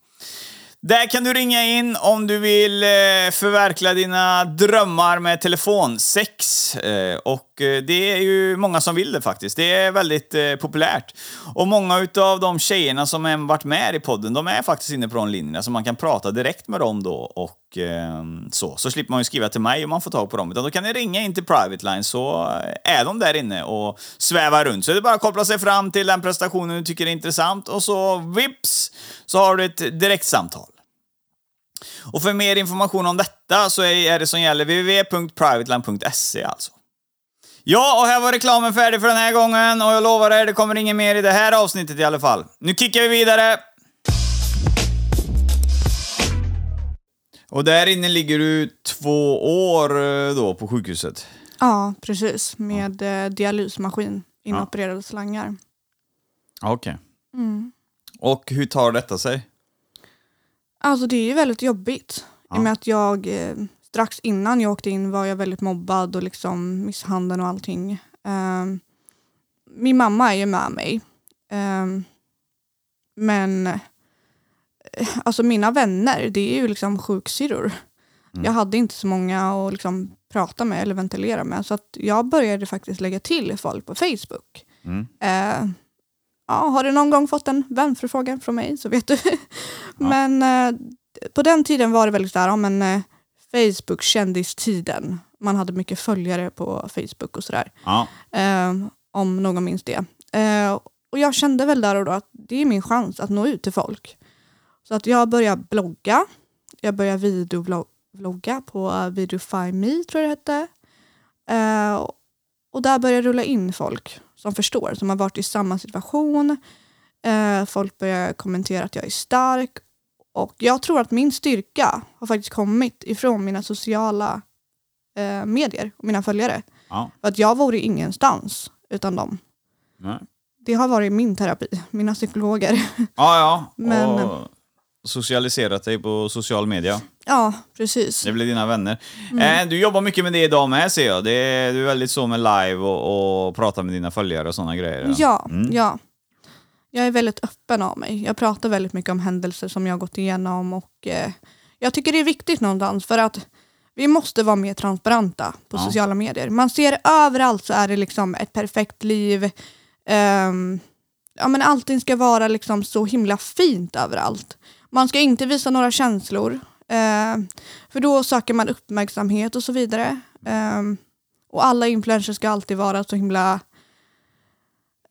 Där kan du ringa in om du vill eh, förverkliga dina drömmar med telefonsex. Eh, och Eh, det är ju många som vill det faktiskt. Det är väldigt eh, populärt. Och många utav de tjejerna som har varit med i podden, de är faktiskt inne på de linjerna, så man kan prata direkt med dem då och eh, så. Så slipper man ju skriva till mig om man får tag på dem. Utan då kan ni ringa in till Private Line så eh, är de där inne och svävar runt. Så det är bara att koppla sig fram till den prestationen du tycker är intressant och så vips så har du ett direktsamtal. Och för mer information om detta så är det som gäller www.privateline.se alltså. Ja, och här var reklamen färdig för den här gången och jag lovar er, det kommer inget mer i det här avsnittet i alla fall. Nu kickar vi vidare! Och där inne ligger du två år eh, då på sjukhuset. Ja, precis. Med eh, dialysmaskin, inopererade slangar. Okej. Mm. Och hur tar detta sig? Alltså det är ju väldigt jobbigt. I och med att jag eh, strax innan jag åkte in var jag väldigt mobbad och liksom misshandlad och allting. Ehm, min mamma är ju med mig. Ehm, men eh, alltså mina vänner, det är ju liksom sjuksyrror. Jag hade inte så många att liksom prata med eller ventilera med. Så att jag började faktiskt lägga till folk på Facebook. Mm. Eh, ja, har du någon gång fått en vänförfrågan från mig så vet du. men eh, på den tiden var det väldigt där, ja, men, eh, Facebook kändistiden. Man hade mycket följare på Facebook och sådär. Ja. Eh, om någon minns det. Eh, och jag kände väl där och då att det är min chans att nå ut till folk. Så att jag började blogga. Jag började videovlogga på Videofy Me tror jag det hette. Eh, och där började rulla in folk som förstår, som har varit i samma situation. Eh, folk börjar kommentera att jag är stark. Och jag tror att min styrka har faktiskt kommit ifrån mina sociala eh, medier och mina följare. Ja. För att jag vore ingenstans utan dem. Nej. Det har varit min terapi, mina psykologer. Ja, ja. Men- Och socialiserat dig på social media. Ja, precis. Det blir dina vänner. Mm. Eh, du jobbar mycket med det idag med ser jag. Det du är väldigt så med live och, och prata med dina följare och sådana grejer. Ja, Mm. ja. Jag är väldigt öppen av mig. Jag pratar väldigt mycket om händelser som jag har gått igenom och eh, jag tycker det är viktigt någonstans för att vi måste vara mer transparenta på Ja. sociala medier. Man ser överallt så är det liksom ett perfekt liv. Ehm, ja, men allting ska vara liksom så himla fint överallt. Man ska inte visa några känslor. eh, för då söker man uppmärksamhet och så vidare. Ehm, och alla influencers ska alltid vara så himla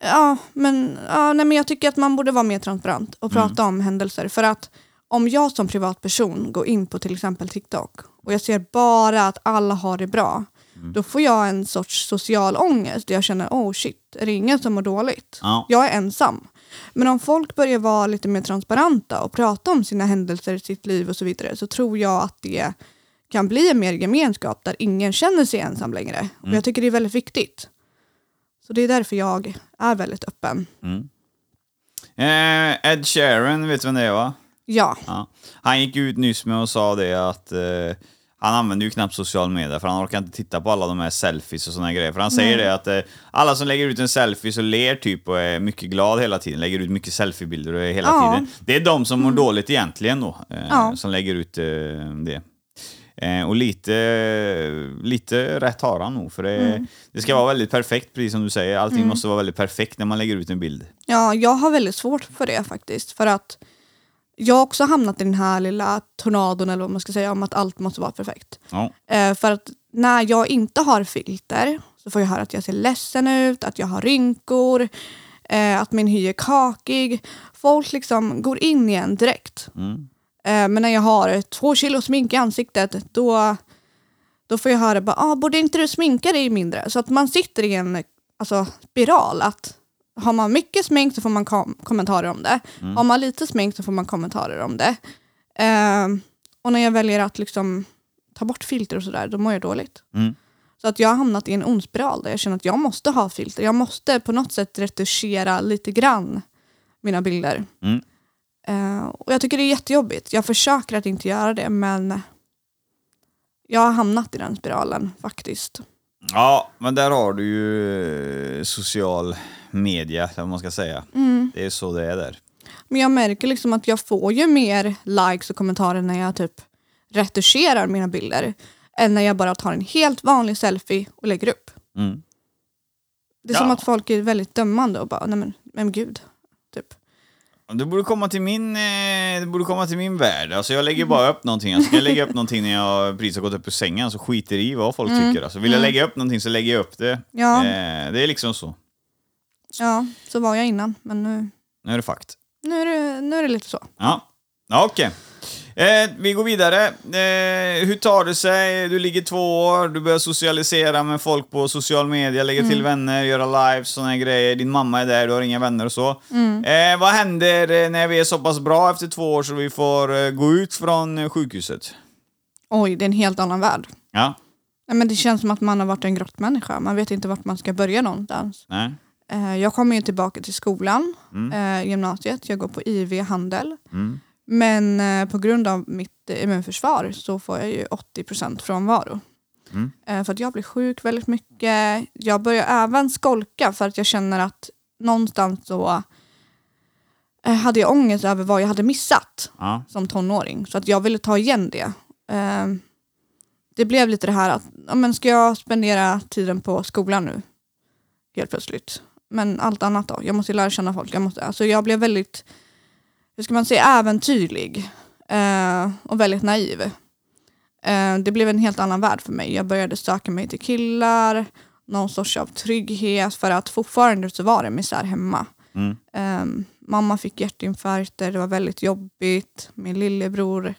Ja, men, ja, nej, men jag tycker att man borde vara mer transparent och prata om händelser. För att om jag som privatperson går in på till exempel TikTok och jag ser bara att alla har det bra, då får jag en sorts social ångest. där Jag känner, oh shit, är det ingen som mår dåligt? Ja. Jag är ensam. Men om folk börjar vara lite mer transparenta och prata om sina händelser, sitt liv och så vidare, så tror jag att det kan bli en mer gemenskap där ingen känner sig ensam längre. Och jag tycker det är väldigt viktigt. Så det är därför jag är väldigt öppen. Eh, Ed Sheeran, vet du vem det är va? Ja, Ja. Han gick ut nyss med och sa det att eh, han använder ju knappt social media för han orkar inte titta på alla de här selfies och såna grejer. För han säger det att eh, alla som lägger ut en selfie så ler typ och är mycket glad hela tiden, lägger ut mycket selfiebilder och hela Ja. tiden. Det är de som mår dåligt egentligen då, eh, Ja. som lägger ut eh, det. Eh, och lite, lite rätt har han nog, för det, det ska vara väldigt perfekt, precis som du säger. Allting måste vara väldigt perfekt när man lägger ut en bild. ja, jag har väldigt svårt för det faktiskt. För att jag har också hamnat i den här lilla tornadon eller vad man ska säga om att allt måste vara perfekt. Ja. Eh, för att när jag inte har filter så får jag höra att jag ser ledsen ut, att jag har rynkor, eh, att min hy är kakig. Folk liksom går in igen direkt. Mm. Eh, men när jag har två kilo smink i ansiktet då, då får jag höra bara, ah, borde inte du sminka dig mindre? Så att man sitter i en alltså, spiral. att Har man mycket smink så får man kom- kommentarer om det. Har man lite smink så får man kommentarer om det. Eh, och när jag väljer att liksom ta bort filter och sådär, då mår jag dåligt. Mm. Så att jag har hamnat i en ond spiral där jag känner att jag måste ha filter. Jag måste på något sätt retuschera lite grann mina bilder. Mm. Eh, och jag tycker det är jättejobbigt. Jag försöker att inte göra det men jag har hamnat i den spiralen faktiskt. Ja, men där har du ju eh, social media, eller vad man ska säga. Mm. Det är så det är där. Men jag märker liksom att jag får ju mer likes och kommentarer när jag typ retuscherar mina bilder än när jag bara tar en helt vanlig selfie och lägger upp. Mm. Det är som Ja. att folk är väldigt dömande och bara, nej men, men gud. Du borde komma till min, eh, du borde komma till min värld. Alltså jag lägger bara upp någonting. Alltså, ska jag lägga upp någonting när jag precis har gått upp ur sängen så skiter i vad folk tycker. Alltså, vill jag lägga upp någonting så lägger jag upp det. Mm. Ja. Eh, det är liksom så. Ja, så var jag innan men nu, Nu är det fakt. nu, är, det, nu är det lite så. Ja, ja okej. Eh, vi går vidare. Eh, hur tar det sig? Du ligger två år, du börjar socialisera med folk på social media, lägga till vänner, göra lives, här grejer. Din mamma är där, du har inga vänner och så. Eh, vad händer eh, när vi är så pass bra efter två år så vi får eh, gå ut från eh, sjukhuset? Oj, det är en helt annan värld. Ja? Nej, men det känns som att man har varit en grottmänniska. Man vet inte vart man ska börja någonstans. Nej? Jag kommer ju tillbaka till skolan, Mm. gymnasiet. Jag går på IV handel. Mm. Men eh, på grund av mitt immunförsvar så får jag ju 80% frånvaro. Mm. Eh, för att jag blir sjuk väldigt mycket. Jag börjar även skolka för att jag känner att någonstans så eh, hade jag ångest över vad jag hade missat Ja. som tonåring. Så att jag ville ta igen det. Det blev lite det här att, ja, men ska jag spendera tiden på skolan nu? Helt plötsligt. Men allt annat då? Jag måste ju lära känna folk. Jag, måste, alltså jag blev väldigt, hur ska man säga, äventyrlig. Eh, och väldigt naiv. Eh, det blev en helt annan värld för mig. Jag började söka mig till killar, någon sorts av trygghet för att fortfarande så var det misär hemma. Mm. Eh, mamma fick hjärtinfarkter, det var väldigt jobbigt. Min lillebror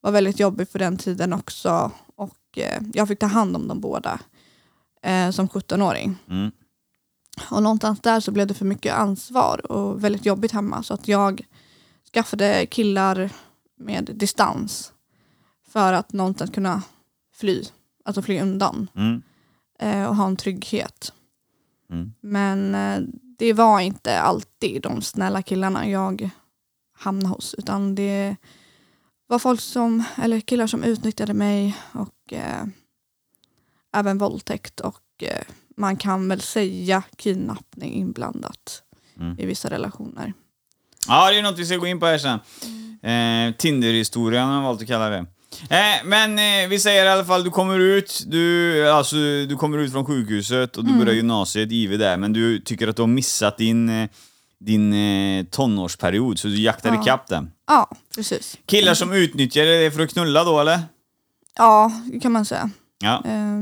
var väldigt jobbig på den tiden också. Och eh, jag fick ta hand om dem båda eh, som 17-åring. Mm. Och någonstans där så blev det för mycket ansvar och väldigt jobbigt hemma. Så att jag skaffade killar med distans för att någonstans kunna fly. Alltså fly undan Mm. eh, och ha en trygghet. Mm. Men eh, det var inte alltid de snälla killarna jag hamnade hos. Utan det var folk som, eller killar som utnyttjade mig och eh, även våldtäkt och eh, man kan väl säga kidnappning inblandat Mm. i vissa relationer. Ja, det är något vi ska gå in på här sen. Eh, Tinder-historien har jag valt att kalla det. Eh, men eh, vi säger i alla fall, du kommer ut, du, alltså, du kommer ut från sjukhuset och du börjar gymnasiet, IV där, men du tycker att du har missat din, eh, din eh, tonårsperiod, så du jaktar Ja. ikapp den. Ja, precis. Killar som utnyttjar det för att knulla då, eller? Ja, det kan man säga. Ja. Eh,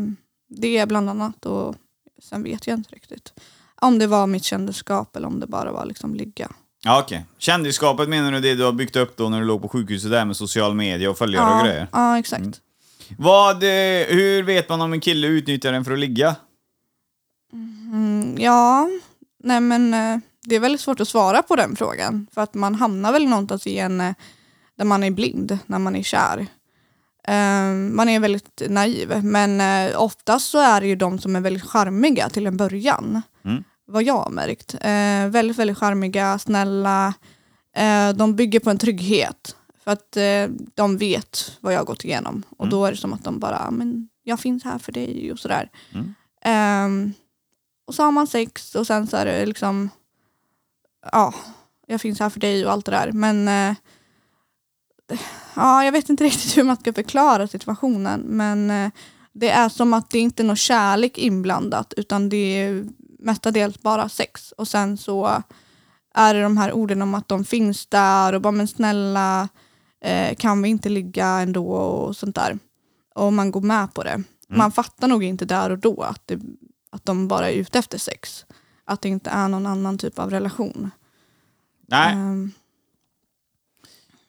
det är bland annat och sen vet jag inte riktigt. Om det var mitt kändisskap eller om det bara var liksom ligga. Ja, okej. Kändisskapet menar du det du har byggt upp då när du låg på sjukhuset där med social media och följare och grejer? ja exakt. Mm. Vad, eh, hur vet man om en kille utnyttjar den för att ligga? Mm, ja, nej men eh, det är väldigt svårt att svara på den frågan. För att man hamnar väl någonstans i en eh, där man är blind när man är kär. Eh, man är väldigt naiv men eh, oftast så är det ju de som är väldigt charmiga till en början. Mm. Vad jag har märkt. Eh, väldigt, väldigt charmiga, snälla. Eh, de bygger på en trygghet. För att eh, de vet vad jag har gått igenom. Och Mm. då är det som att de bara, men jag finns här för dig och sådär. Mm. Ehm, och så har man sex och sen så är det liksom, ja, jag finns här för dig och allt det där. Men eh, ja, jag vet inte riktigt hur man ska förklara situationen. Men eh, det är som att det inte är någon kärlek inblandat utan det är mestadels bara sex. Och sen så är det de här orden om att de finns där och bara men snälla eh, kan vi inte ligga ändå och sånt där. Och man går med på det. Man fattar nog inte där och då att, det, att de bara är ute efter sex. Att det inte är någon annan typ av relation. Nej. Ehm,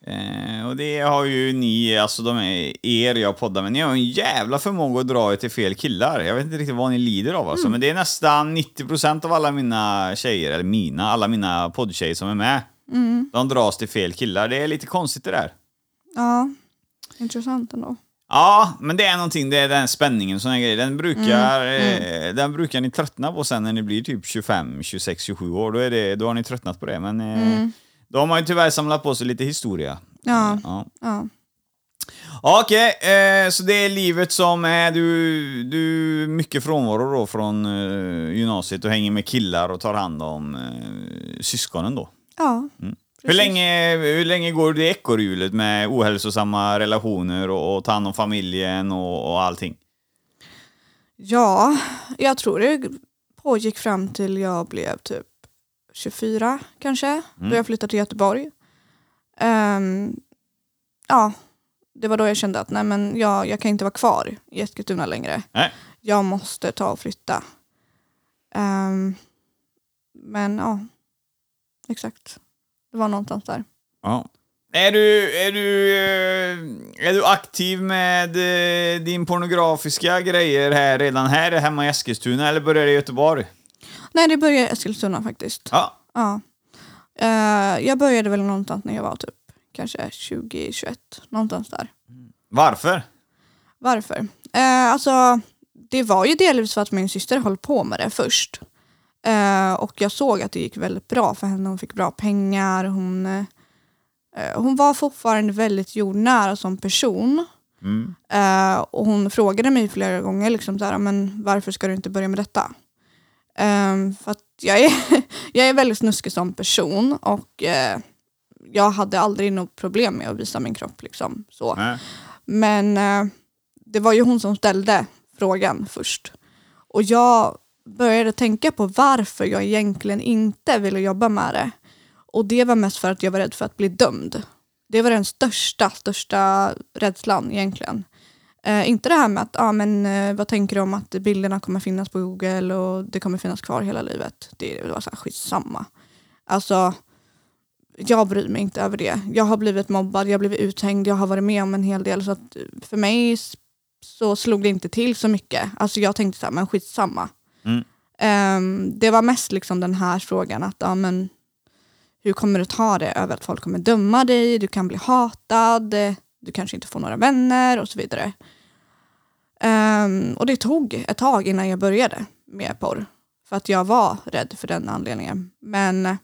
Eh, och det har ju ni, alltså de är er jag poddar med, ni har en jävla förmåga att dra er till fel killar. Jag vet inte riktigt vad ni lider av alltså, men det är nästan 90% av alla mina tjejer, eller mina, alla mina poddtjejer som är med. De dras till fel killar. Det är lite konstigt det där. ja, intressant ändå. Ja, men det är någonting, det är den spänningen såna grejer. Den brukar, Eh, den brukar ni tröttna på sen när ni blir typ 25, 26, 27 år. Då, är det, då har ni tröttnat på det. Men eh, då har man ju tyvärr samlat på sig lite historia. Ja, Ja. ja. Okej, eh, så det är livet som är du, du mycket frånvaro då från eh, gymnasiet och hänger med killar och tar hand om eh, syskonen då. ja Hur precis. länge, hur länge går det ekorrhjulet med ohälsosamma relationer och, och ta hand om familjen och, och allting? Ja, jag tror det pågick fram till jag blev typ 24 kanske. Då jag flyttade till Göteborg. Ehm, ja, det var då jag kände att nej men jag, jag kan inte vara kvar i Eskilstuna längre. Nej. Jag måste ta och flytta. Ehm, men ja, exakt. Det var någonstans där. Ja. Är du, är du, eh, är du aktiv med eh, din pornografiska grejer här redan här hemma i Eskilstuna eller börjar det i Göteborg? Nej, det började i Eskilstuna faktiskt. Ja. Ja. Eh, jag började väl någonstans när jag var typ kanske 20-21, någonstans där. Varför? Varför? Eh, alltså, det var ju delvis för att min syster höll på med det först. Eh, och jag såg att det gick väldigt bra för henne. Hon fick bra pengar. Hon, eh, hon var fortfarande väldigt jordnära som person. Mm. Eh, och hon frågade mig flera gånger liksom så här, men varför ska du inte börja med detta? Eh, för att jag är, jag är väldigt snuskig som person och eh, jag hade aldrig något problem med att visa min kropp. Liksom, så. Nej. Men eh, det var ju hon som ställde frågan först. Och jag började tänka på varför jag egentligen inte ville jobba med det. Och det var mest för att jag var rädd för att bli dömd. Det var den största, största rädslan egentligen. Eh, inte det här med att, ah, men, eh, vad tänker du om att bilderna kommer finnas på Google och det kommer finnas kvar hela livet. Det var så här skitsamma. Alltså, jag bryr mig inte över det. Jag har blivit mobbad, jag har blivit uthängd, jag har varit med om en hel del. Så att för mig så slog det inte till så mycket. Alltså jag tänkte så här, men skitsamma. Mm. Ehm, det var mest liksom den här frågan att, ja men hur kommer du ta det över att folk kommer döma dig, du kan bli hatad, eh, du kanske inte får några vänner och så vidare. Ehm, och det tog ett tag innan jag började med porr. För att jag var rädd för den anledningen. Men eh,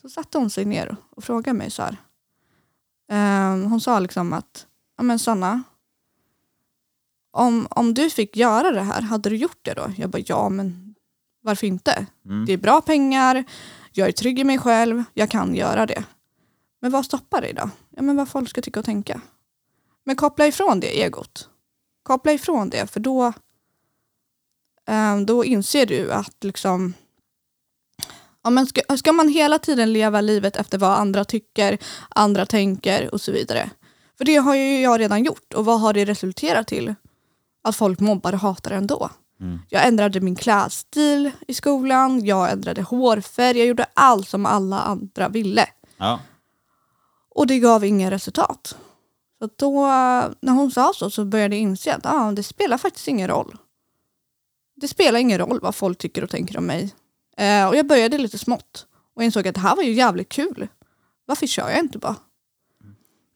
så satte hon sig ner och frågade mig så här. Ehm, hon sa liksom att, ja men Sanna, om, om du fick göra det här, hade du gjort det då? Jag bara, ja men varför inte? Mm. Det är bra pengar, jag är trygg i mig själv, jag kan göra det. Men vad stoppar dig då? Ja men vad folk ska tycka och tänka. Men koppla ifrån det egot. Koppla ifrån det, för då, ehm, då inser du att liksom Ja, men ska, ska man hela tiden leva livet efter vad andra tycker, andra tänker och så vidare. För det har ju jag redan gjort och vad har det resulterat till? Att folk mobbar och hatar ändå. Mm. Jag ändrade min klädstil i skolan, jag ändrade hårfärg, jag gjorde allt som alla andra ville. Ja. Och det gav inga resultat. Så då, när hon sa så, så började jag inse att ah, det spelar faktiskt ingen roll. Det spelar ingen roll vad folk tycker och tänker om mig. Eh, och jag började lite smått och insåg att det här var ju jävligt kul. Varför kör jag inte bara?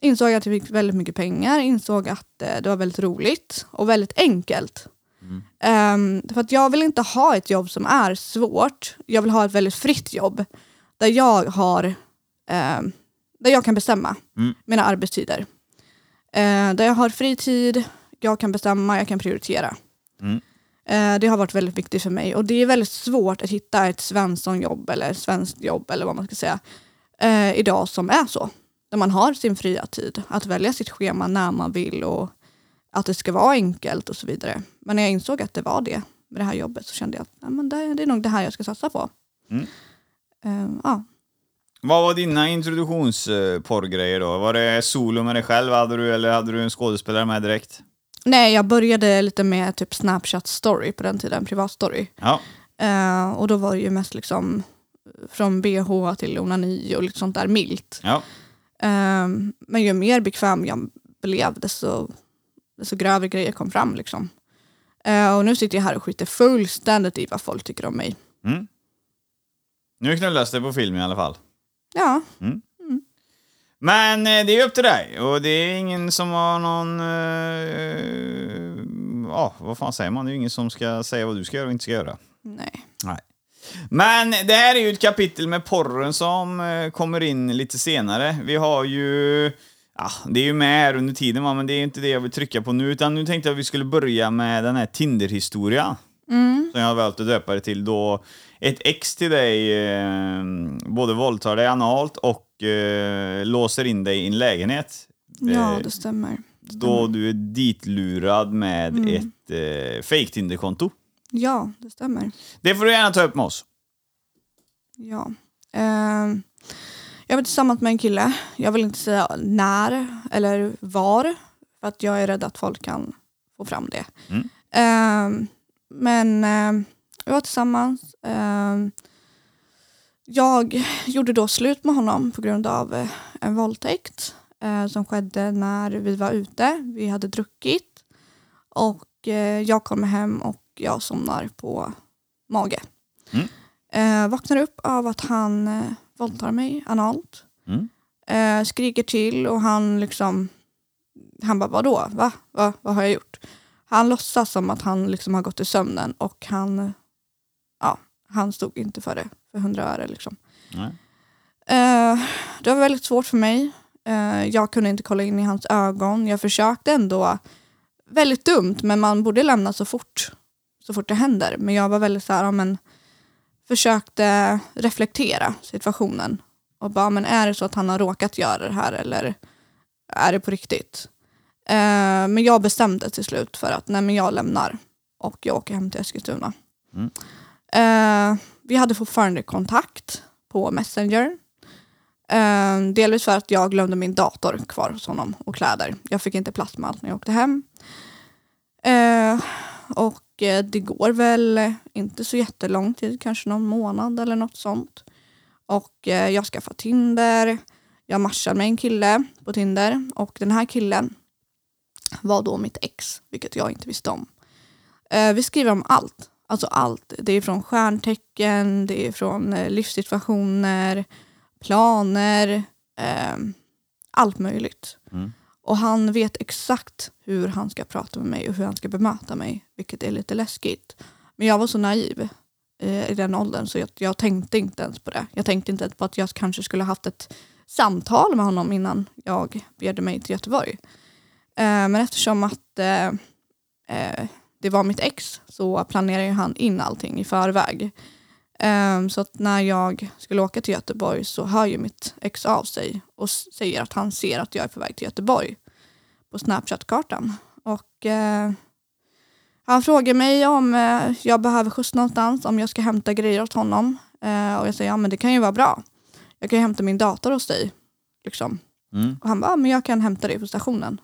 Insåg att jag fick väldigt mycket pengar, insåg att eh, det var väldigt roligt och väldigt enkelt. Ehm, för att jag vill inte ha ett jobb som är svårt. Jag vill ha ett väldigt fritt jobb där jag har ehm, där jag kan bestämma Mm. mina arbetstider. Eh, där jag har fritid, jag kan bestämma, jag kan prioritera. Mm. Eh, det har varit väldigt viktigt för mig och det är väldigt svårt att hitta ett svenssonjobb eller svenskt jobb eller vad man ska säga eh, idag som är så. Där man har sin fria tid, att välja sitt schema när man vill och att det ska vara enkelt och så vidare. Men när jag insåg att det var det med det här jobbet så kände jag att nej, men det, det är nog det här jag ska satsa på. Mm. Eh, ja. Vad var dina introduktionsporrgrejer då? Var det solo med dig själv hade du, eller hade du en skådespelare med direkt? Nej, jag började lite med typ Snapchat story på den tiden, privat story. Ja. Eh, och då var det ju mest liksom från bh till onani och lite sånt där milt. Ja. Eh, men ju mer bekväm jag blev desto, desto grövre grejer kom fram. Liksom. Eh, och nu sitter jag här och skiter fullständigt i vad folk tycker om mig. Mm. Nu knullas det på film i alla fall. Ja, Men eh, det är upp till dig och det är ingen som har någon... eh, Ja, vad fan säger man? Det är ingen som ska säga vad du ska göra och inte ska göra. nej. Nej. Men det här är ju ett kapitel med porren som eh, kommer in lite senare. Vi har ju... Ja, det är ju med här under tiden va, men det är inte det jag vill trycka på nu, utan nu tänkte jag att vi skulle börja med den här Tinder-historia. Mm. Som jag har valt att döpa det till då ett ex till dig eh, både våldtar dig analt och eh, låser in dig i en lägenhet. Ja, Eh, det stämmer. då du är ditlurad med Mm. ett eh, fake Tinder-konto. Ja, det stämmer. Det får du gärna ta upp med oss. Ja. Ehm, jag var tillsammans med en kille. Jag vill inte säga när eller var. För att jag är rädd att folk kan få fram det. Mm. Ehm, men ehm, vi var tillsammans. Ehm, jag gjorde då slut med honom på grund av eh, en våldtäkt eh, som skedde när vi var ute. Vi hade druckit och eh, jag kommer hem och jag somnar på mage. Mm. Eh, vaknar upp av att han eh, våldtar mig analt. Mm. Eh, skriker till och han liksom, han bara vadå? Va? Va? Vad har jag gjort? Han låtsas som att han liksom har gått i sömnen och han, ja, han stod inte för det för hundra öre. Liksom. Eh, det var väldigt svårt för mig. Eh, jag kunde inte kolla in i hans ögon. Jag försökte ändå, väldigt dumt, men man borde lämna så fort, så fort det händer. Men jag var väldigt så här, ja, men, försökte reflektera situationen. Och bara, men är det så att han har råkat göra det här eller är det på riktigt? Eh, men jag bestämde till slut för att nej, men jag lämnar och jag åker hem till Eskilstuna. Mm. Eh, vi hade fortfarande kontakt på Messenger. Eh, delvis för att jag glömde min dator kvar hos honom och kläder. Jag fick inte plats med allt när jag åkte hem. Eh, och eh, det går väl inte så jättelång tid, kanske någon månad eller något sånt. Och eh, jag skaffar Tinder. Jag matchar med en kille på Tinder och den här killen var då mitt ex, vilket jag inte visste om. Eh, vi skriver om allt. Alltså allt. Det är från stjärntecken, det är från eh, livssituationer, planer, eh, allt möjligt. Mm. Och han vet exakt hur han ska prata med mig och hur han ska bemöta mig, vilket är lite läskigt. Men jag var så naiv eh, i den åldern så jag, jag tänkte inte ens på det. Jag tänkte inte ens på att jag kanske skulle haft ett samtal med honom innan jag begärde mig till Göteborg. Eh, men eftersom att eh, eh, det var mitt ex så planerade han in allting i förväg. Eh, så att när jag skulle åka till Göteborg så hör ju mitt ex av sig och säger att han ser att jag är på väg till Göteborg på Snapchat-kartan. Och eh, han frågar mig om eh, jag behöver skjuts någonstans, om jag ska hämta grejer åt honom. Eh, och jag säger, ja men det kan ju vara bra. Jag kan ju hämta min dator hos dig. Liksom. Mm. Och han bara, ja, men jag kan hämta dig på stationen.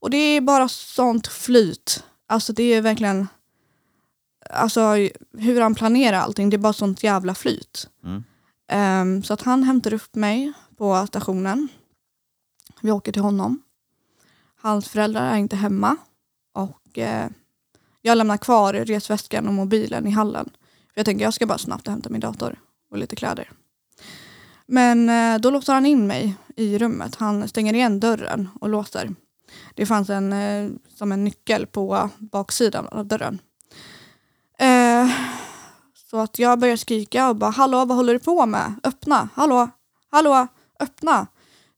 Och det är bara sånt flyt. Alltså det är verkligen, alltså hur han planerar allting, det är bara sånt jävla flyt. Mm. Ehm, så att han hämtar upp mig på stationen. Vi åker till honom. Hans föräldrar är inte hemma. Och eh, jag lämnar kvar resväskan och mobilen i hallen. För jag tänker jag ska bara snabbt hämta min dator och lite kläder. Men eh, då låser han in mig i rummet. Han stänger igen dörren och låser. Det fanns en, eh, som en nyckel på baksidan av dörren. Eh, så att jag börjar skrika och bara hallå vad håller du på med? Öppna, hallå, hallå, öppna.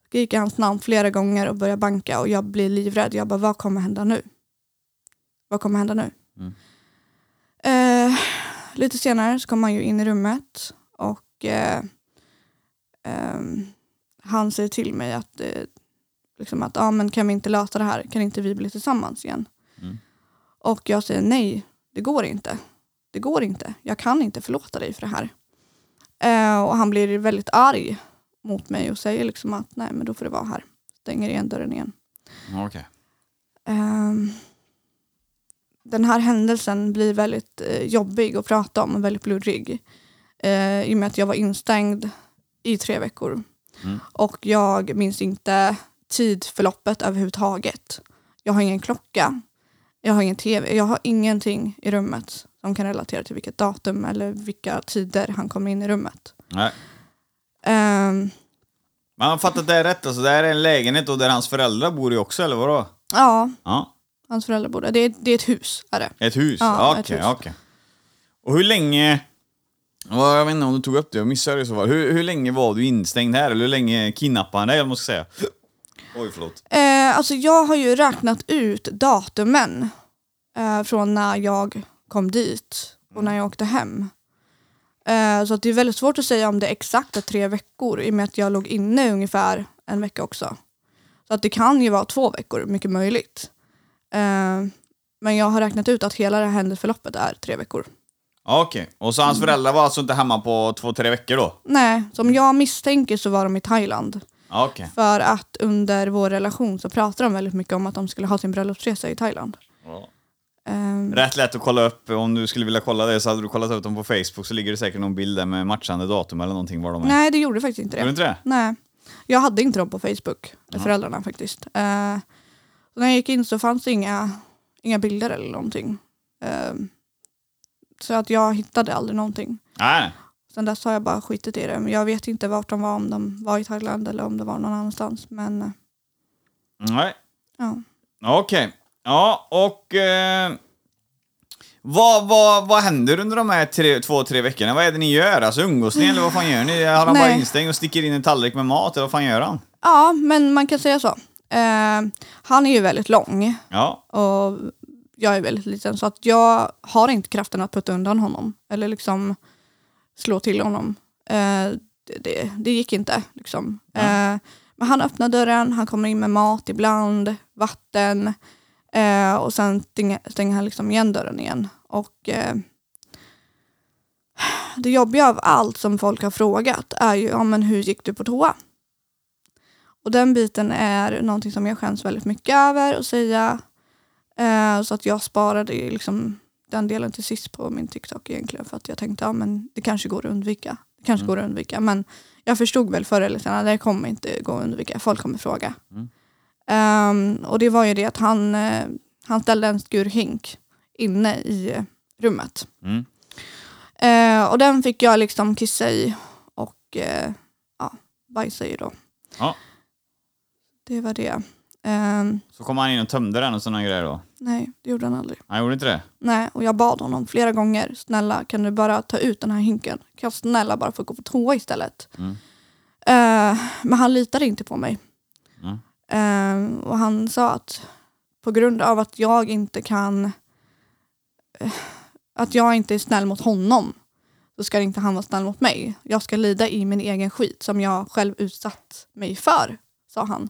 Skriker hans namn flera gånger och börjar banka och jag blir livrädd. Jag bara vad kommer hända nu? Vad kommer hända nu? Mm. Eh, lite senare så kommer han ju in i rummet och eh, ehm, han säger till mig att, eh, liksom att ah, men kan vi inte lösa det här? Kan inte vi bli tillsammans igen? Mm. Och jag säger nej, det går inte. Det går inte. Jag kan inte förlåta dig för det här. Eh, och han blir väldigt arg mot mig och säger liksom att nej men då får det vara här. Stänger igen dörren igen. Okej. Ehm, den här händelsen blir väldigt eh, jobbig att prata om och väldigt blurrig. Eh, I och med att jag var instängd i tre veckor. Mm. Och jag minns inte tidförloppet överhuvudtaget. Jag har ingen klocka. Jag har ingen tv. Jag har ingenting i rummet som kan relatera till vilket datum eller vilka tider han kom in i rummet. Nej. Ehm, Men han fattat det rätt, alltså det här är en lägenhet och där hans föräldrar bor i också, eller vadå? ja, Ja. hans föräldrar bodde. Det är, det är ett hus. Är det. Ett hus? Ja, Okej, okej. hus. Och hur länge... Ja, Jag vet inte om du tog upp det, jag missade det så fall. Hur, hur länge var du instängd här? Eller hur länge kidnappade han dig, jag måste säga? Oj, förlåt. Eh, alltså jag har ju räknat ut datumen eh, från när jag kom dit och när jag åkte hem. Eh, så att det är väldigt svårt att säga om det är exakta tre veckor i och med att jag låg inne ungefär en vecka också. Så att det kan ju vara två veckor, mycket möjligt. Eh, men jag har räknat ut att hela det här händelseförloppet är tre veckor. Ja, Okej, och så hans föräldrar var alltså inte hemma på två, tre veckor då? Nej, som jag misstänker så var de i Thailand. Okej. För att under vår relation så pratade de väldigt mycket om att de skulle ha sin bröllopsresa i Thailand. Ja. Ehm, Rätt lätt att kolla upp, om du skulle vilja kolla det så hade du kollat upp dem på Facebook så ligger det säkert någon bild där med matchande datum eller någonting var de är. Nej, det gjorde faktiskt inte Gjorde det. inte det? Nej. Jag hade inte dem på Facebook, Ja. föräldrarna faktiskt. Så när jag gick in så fanns det inga, inga bilder eller någonting. Eh, så att jag hittade aldrig någonting. Nej. Sen dess har jag bara skitit i det. Men jag vet inte vart de var, om de var i Thailand eller om det var någon annanstans. Men eh, Nej. ja. Okej. Ja, och... Eh, vad, vad, vad händer under de här tre, två, tre veckorna? Vad är det ni gör? Alltså umgås ni eller vad fan gör ni? Har han bara instängd och sticker in en tallrik med mat eller vad fan gör han? ja, men man kan säga så. Eh, han är ju väldigt lång Ja. och jag är väldigt liten så att jag har inte kraften att putta undan honom eller liksom slå till honom. Eh, det, det, det gick inte. Liksom. Eh, men han öppnar dörren, han kommer in med mat ibland, vatten eh, och sen stänger, stänger han liksom igen dörren igen. Och eh, Det jobbiga av allt som folk har frågat är ju ja, men hur gick du på toa? Och den biten är någonting som jag skäms väldigt mycket över att säga. Eh, så att jag sparade liksom den delen till sist på min TikTok egentligen för att jag tänkte ja, men det kanske går att undvika. Det kanske Mm. går att undvika men jag förstod väl förr eller senare det kommer inte gå att undvika. Folk kommer fråga. Mm. Ehm, och det var ju det att han, eh, han ställde en skur hink inne i rummet. Mm. Eh, och den fick jag liksom kissa i och eh, ja, bajsa i då. Ja. Det var det. Ehm, Så kom han in och tömde den och sådana grejer då? Nej, det gjorde han aldrig. Han gjorde inte det? Nej, och jag bad honom flera gånger. Snälla, kan du bara ta ut den här hinken? Kan jag snälla bara få gå på toa istället? Mm. Eh, men han litade inte på mig. Mm. Eh, och han sa att på grund av att jag inte kan eh, att jag inte är snäll mot honom så ska inte han vara snäll mot mig. Jag ska lida i min egen skit som jag själv utsatt mig för, sa han.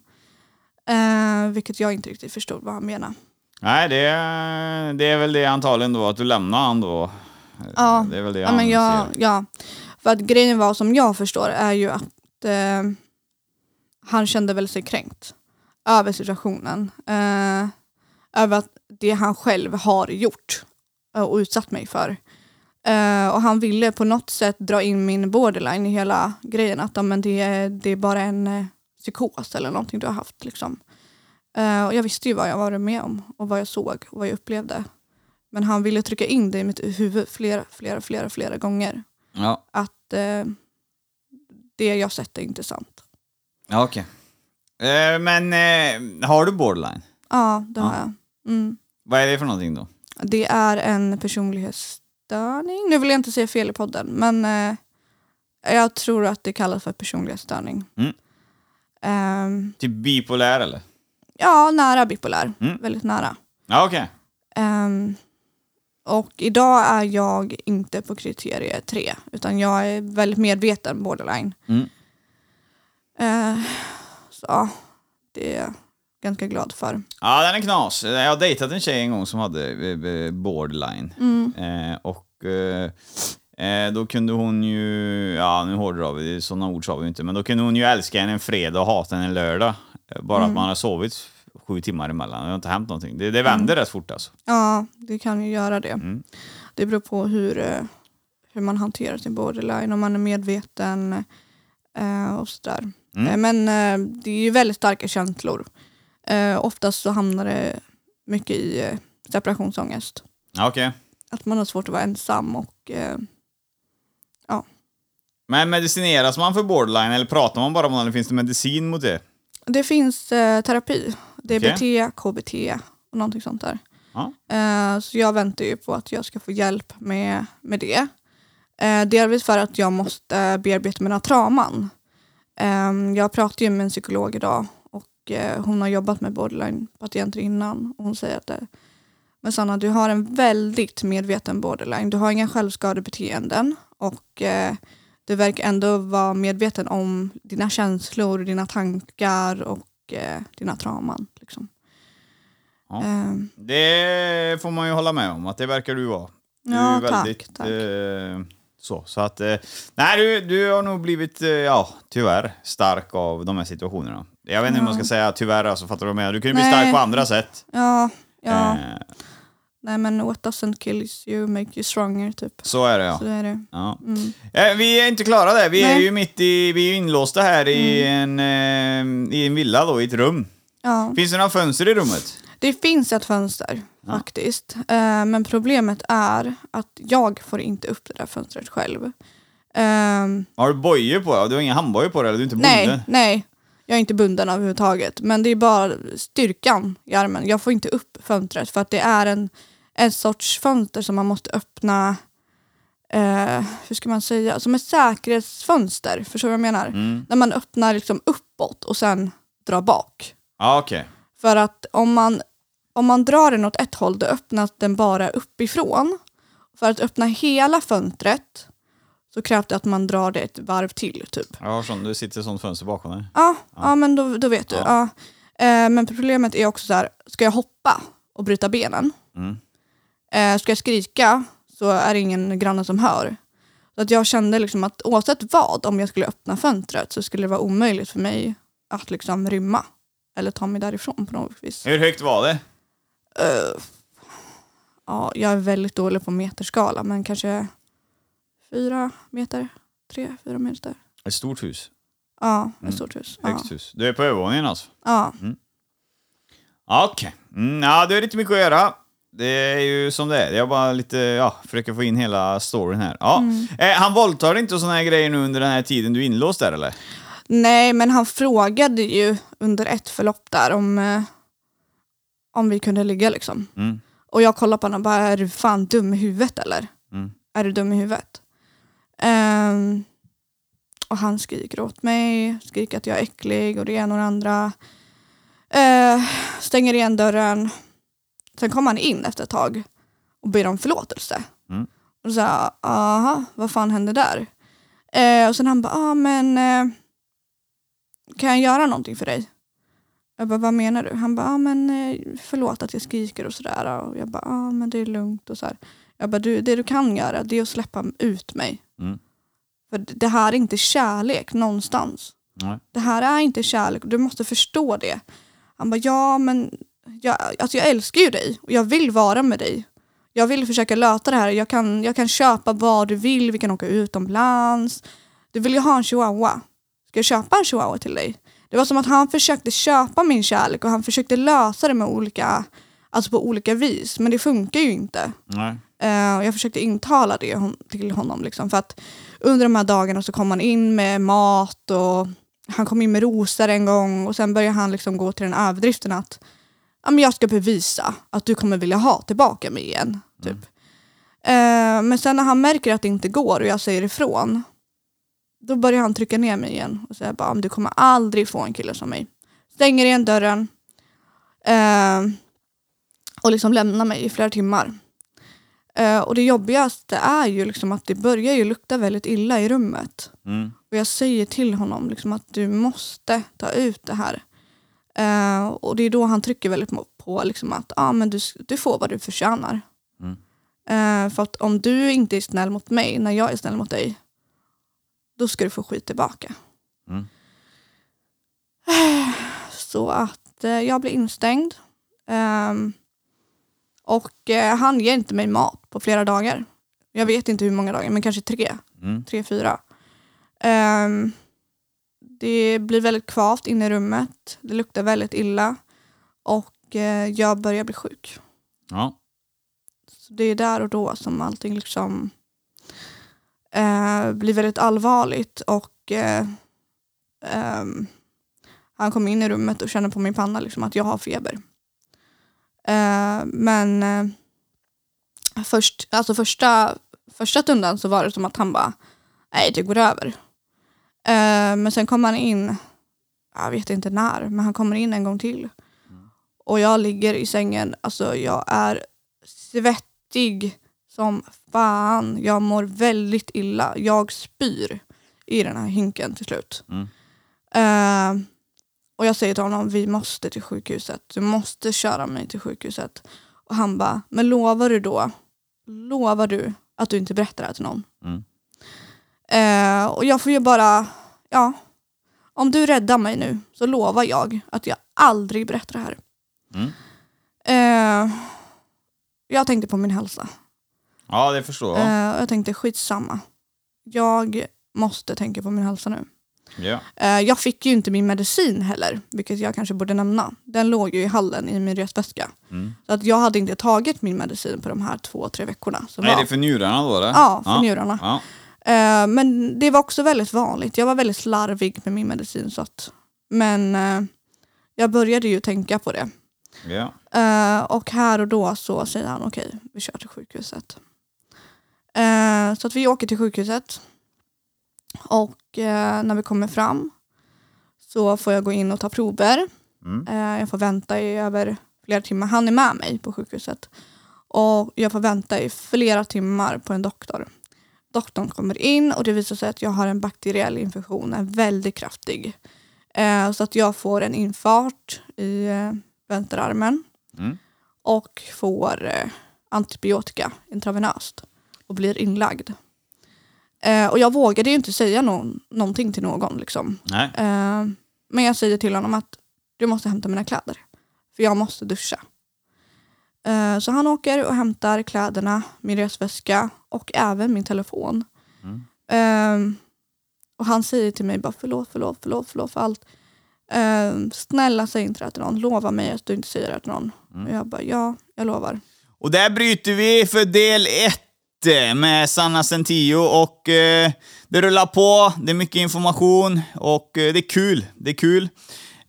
Eh, vilket jag inte riktigt förstod vad han menade. Nej, det, är- det är väl det antagligen då, att du lämnar han då. Ja, Det är väl det ja, men jag, ser. ja. För att grejen var som jag förstår är ju att eh, han kände väl sig kränkt över situationen. Eh, över att det han själv har gjort eh, och utsatt mig för. Eh, och han ville på något sätt dra in min borderline i hela grejen. Att men det, är- det är bara en eh, psykos eller någonting du har haft. Liksom. Eh, och jag visste ju vad jag varit med om och vad jag såg och vad jag upplevde. Men han ville trycka in det i mitt huvud flera, flera, flera, flera gånger. Ja, Att eh, det jag sett är inte sant. ja okej. Eh, men eh, har du borderline? Ja, det Ja. har jag. Mm. Vad är det för någonting då? Det är en personlighetsstörning. Nu vill jag inte säga fel i podden, men eh, jag tror att det kallas för personlighetsstörning. Mm. Ehm, Typ bipolär eller? Ja, nära bipolär. Mm. Väldigt nära. Ja, okej. Ehm, och idag är jag inte på kriterie tre, utan jag är väldigt medveten borderline. Mm. Eh, så det är jag ganska glad för. Ja, den är knas. Jag har dejtat en tjej en gång som hade eh, eh, borderline. Mm. Eh, och eh, då kunde hon ju, ja nu hårdrar vi, sådana ord sa vi inte, men då kunde hon ju älska en en fredag och hata en en lördag. Bara att man har sovit sju timmar emellan, det har inte hänt någonting. Det, det vänder rätt fort alltså. Ja, det kan ju göra det. Mm. Det beror på hur, eh, hur man hanterar sin borderline, om man är medveten eh, och sådär. Mm. Eh, Men det är ju väldigt starka känslor. Oftast så hamnar det mycket i separationsångest. Ja, Okej. Att man har svårt att vara ensam och eh, Men medicineras man för borderline eller pratar man bara om det finns det medicin mot det? Det finns eh, terapi. DBT, KBT och någonting sånt där. Ja. Eh, så jag väntar ju på att jag ska få hjälp med, med det. Eh, delvis för att jag måste bearbeta mina trauman. Eh, jag pratade ju med en psykolog idag och eh, hon har jobbat med borderline-patienter innan. Och hon säger att det, men Sanna, du har en väldigt medveten borderline. Du har inga självskadebeteenden och du verkar ändå vara medveten om dina känslor, dina tankar och eh, dina trauman. Liksom. Ja. Eh, Det får man ju hålla med om, att det verkar du vara. Du Ja, är tack, väldigt, tack. Eh, så, så att, eh, nej du, du har nog blivit, eh, ja, tyvärr, stark av de här situationerna. Jag vet inte hur man ska säga tyvärr, alltså, fattar du vad jag menar? Du kan ju bli stark på andra sätt. ja, ja. Nej men what doesn't kill you make you stronger typ. så är det ja. Så är det. ja. Mm. Eh, vi är inte klara där, vi är Nej. ju mitt i, vi är inlåsta här i, Mm. en, eh, i en villa då, i ett rum. Ja. Finns det några fönster i rummet? Det finns ett fönster faktiskt. Eh, men problemet är att jag får inte upp det där fönstret själv. Ehm, Har du bojor på dig? Du har inga handbojor på dig? Eller du är inte bunden? nej, nej. Jag är inte bunden överhuvudtaget. Men det är bara styrkan i armen. Jag får inte upp fönstret för att det är en, en sorts fönster som man måste öppna eh, hur ska man säga, som ett säkerhetsfönster. Förstår du vad jag menar? Mm. När man öppnar liksom uppåt och sen drar bak. Ja, okej. För att om man, om man drar den åt ett håll då öppnas den bara uppifrån. För att öppna hela fönstret så krävs det att man drar det ett varv till typ. Har sån, det sitter ett sånt fönster bakom dig. Ja, ja. men då, då vet du. Ja. Ja. Eh, men problemet är också så här, ska jag hoppa och bryta benen? Mm. Eh, ska jag skrika så är det ingen granne som hör. Så att jag kände liksom att oavsett vad, om jag skulle öppna fönstret så skulle det vara omöjligt för mig att liksom rymma. Eller ta mig därifrån på något vis. Hur högt var det? Eh, ja, jag är väldigt dålig på meterskala, men kanske fyra meter? Tre, fyra meter? Ett stort hus. Ja, ett Mm. stort hus. Ja. Högst hus. Du är på övervåningen alltså? Ja. Ja, Okej. Mm, ja, du har inte mycket att göra. Det är ju som det är. Jag bara lite, ja, försöker få in hela storyn här. Ja. Mm. Eh, han våldtar inte och såna här grejer nu under den här tiden du är inlåst där eller? Nej, men han frågade ju under ett förlopp där om, eh, om vi kunde ligga liksom. Mm. Och jag kollade på honom och bara, är du fan dum i huvudet eller? Mm. Är du dum i huvudet? Ehm, Och han skriker åt mig, skriker att jag är äcklig och det ena och det andra. Eh, stänger igen dörren. Sen kommer han in efter ett tag och ber om förlåtelse. Mm. Och så här, aha, vad fan hände där? Eh, och sen han bara, ah, men eh, kan jag göra någonting för dig? Jag bara, vad menar du? Han bara, ah, men eh, förlåt att jag skriker och sådär. Och jag bara, ah, men det är lugnt och så här. Jag bara, du, det du kan göra det är att släppa ut mig. Mm. För det här är inte kärlek någonstans. Nej. Det här är inte kärlek, du måste förstå det. Han bara, ja men jag, alltså jag älskar ju dig och jag vill vara med dig. Jag vill försöka lösa det här, jag kan, jag kan köpa vad du vill, vi kan åka utomlands. Du vill ju ha en chihuahua. Ska jag köpa en chihuahua till dig? Det var som att han försökte köpa min kärlek och han försökte lösa det med olika, alltså på olika vis. Men det funkar ju inte. Nej. Och jag försökte intala det hon, till honom. Liksom, för att under de här dagarna så kom han in med mat och han kom in med rosor en gång och sen började han liksom gå till den överdriften att ja, men jag ska bevisa att du kommer vilja ha tillbaka mig igen. Typ. Eh, men sen när han märker att det inte går och jag säger ifrån då börjar han trycka ner mig igen och säga bara du kommer aldrig få en kille som mig. Stänger igen dörren eh, och liksom lämnar mig i flera timmar. Eh, och det jobbigaste är ju liksom att det börjar ju lukta väldigt illa i rummet. Mm. Och jag säger till honom liksom att du måste ta ut det här. Eh, och det är då han trycker väldigt på, liksom att ah, men du, du får vad du förtjänar. Mm. Eh, för att om du inte är snäll mot mig när jag är snäll mot dig, då ska du få skit tillbaka. Mm. Så att eh, jag blir instängd. Ehm, och han ger inte mig mat på flera dagar. Jag vet inte hur många dagar, men kanske tre. Mm. Tre, fyra. Det blir väldigt kvavt inne i rummet. Det luktar väldigt illa. Och eh, jag börjar bli sjuk. Ja. Så det är där och då som allting liksom eh, blir väldigt allvarligt. Och eh, ehm, han kom in i rummet och kände på min panna liksom att jag har feber. Eh, men eh, först, alltså första, första stunden så var det som att han bara, nej det går över. Eh, men sen kom han in, jag vet inte när, men han kommer in en gång till. Och jag ligger i sängen, alltså jag är svettig som fan. Jag mår väldigt illa. Jag spyr i den här hinken till slut. Mm. Eh, och jag säger till honom, vi måste till sjukhuset. Du måste köra mig till sjukhuset. Och han bara, men lovar du då? Lovar du att du inte berättar det här till någon? Mm. Eh, och jag får ju bara, ja. Om du räddar mig nu så lovar jag att jag aldrig berättar det här. Mm. Eh, jag tänkte på min hälsa. Ja, det förstår jag. Eh, och jag tänkte skitsamma. Jag måste tänka på min hälsa nu. Ja. Eh, jag fick ju inte min medicin heller, vilket jag kanske borde nämna. Den låg ju i hallen i min resväska. Mm. Så att jag hade inte tagit min medicin på de här två, tre veckorna. Som Nej, var. det är för njurarna då eller? Ja, för njurarna. Ja. Eh, men det var också väldigt vanligt. Jag var väldigt slarvig med min medicin. Så att, men eh, jag började ju tänka på det. Ja. Eh, och här och då så säger han okej, vi kör till sjukhuset. Eh, så att vi åker till sjukhuset. Och eh, när vi kommer fram så får jag gå in och ta prover. Mm. Eh, jag får vänta i över flera timmar. Han är med mig på sjukhuset. Och jag får vänta i flera timmar på en doktor. Doktorn kommer in och det visar sig att jag har en bakteriell infektion, en väldigt kraftig. Eh, så att jag får en infart i eh, vänsterarmen Mm. och får eh, antibiotika intravenöst och blir inlagd. Eh, och jag vågade ju inte säga någon, någonting till någon. Liksom. Eh, men jag säger till honom att du måste hämta mina kläder. För jag måste duscha. Eh, så han åker och hämtar kläderna, min resväska och även min telefon. Mm. Eh, och han säger till mig bara förlåt, förlåt, förlåt, förlåt för allt. Eh, snälla säg inte det här till någon. Lova mig att du inte säger det här till någon. Mm. Och jag bara ja, jag lovar. Och där bryter vi för del ett med Sanna Centio och eh, det rullar på, det är mycket information och eh, det är kul. Det är kul.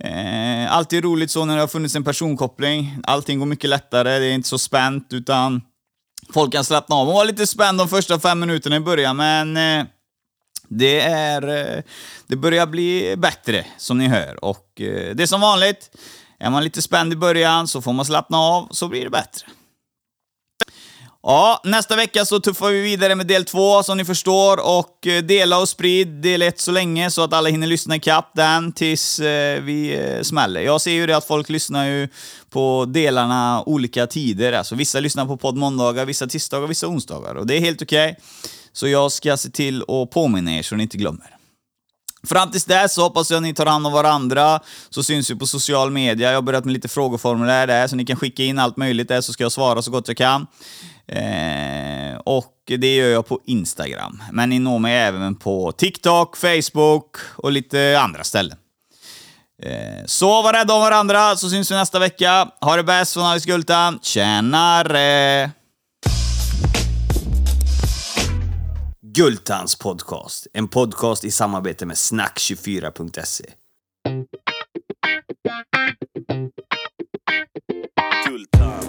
Eh, alltid roligt så när det har funnits en personkoppling. Allting går mycket lättare, det är inte så spänt utan folk kan slappna av. Man var lite spänd de första fem minuterna i början men eh, Det, är, eh, det börjar bli bättre, som ni hör. Och eh, det är som vanligt. Är man lite spänd i början så får man slappna av, så blir det bättre. Ja, nästa vecka så tuffar vi vidare med del två, som ni förstår. Och eh, dela och sprid del ett så länge, så att alla hinner lyssna ikapp den tills eh, vi eh, smäller. Jag ser ju det att folk lyssnar ju på delarna olika tider. Alltså vissa lyssnar på podd måndagar, vissa tisdagar, vissa onsdagar. Och det är helt okej. Okay. Så jag ska se till att påminna er så ni inte glömmer. Fram tills dess så hoppas jag att ni tar hand om varandra, så syns vi på social media. Jag har börjat med lite frågeformulär där, så ni kan skicka in allt möjligt där så ska jag svara så gott jag kan. Eh, och det gör jag på Instagram. Men ni når mig även på TikTok, Facebook och lite andra ställen. Eh, så var rädda om varandra, så syns vi nästa vecka. Ha det bäst från Alice Gultan. tjenare! Gultans podcast. En podcast i samarbete med snack24.se. Gultan.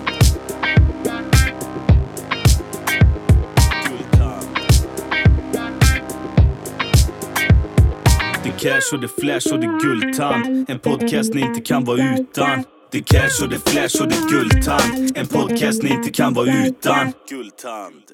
Gultan. Cash och det flash och det guldtand. En podcast ni inte kan vara utan. Det cash och det flash och det guldtand. En podcast ni inte kan vara utan. Guldtand.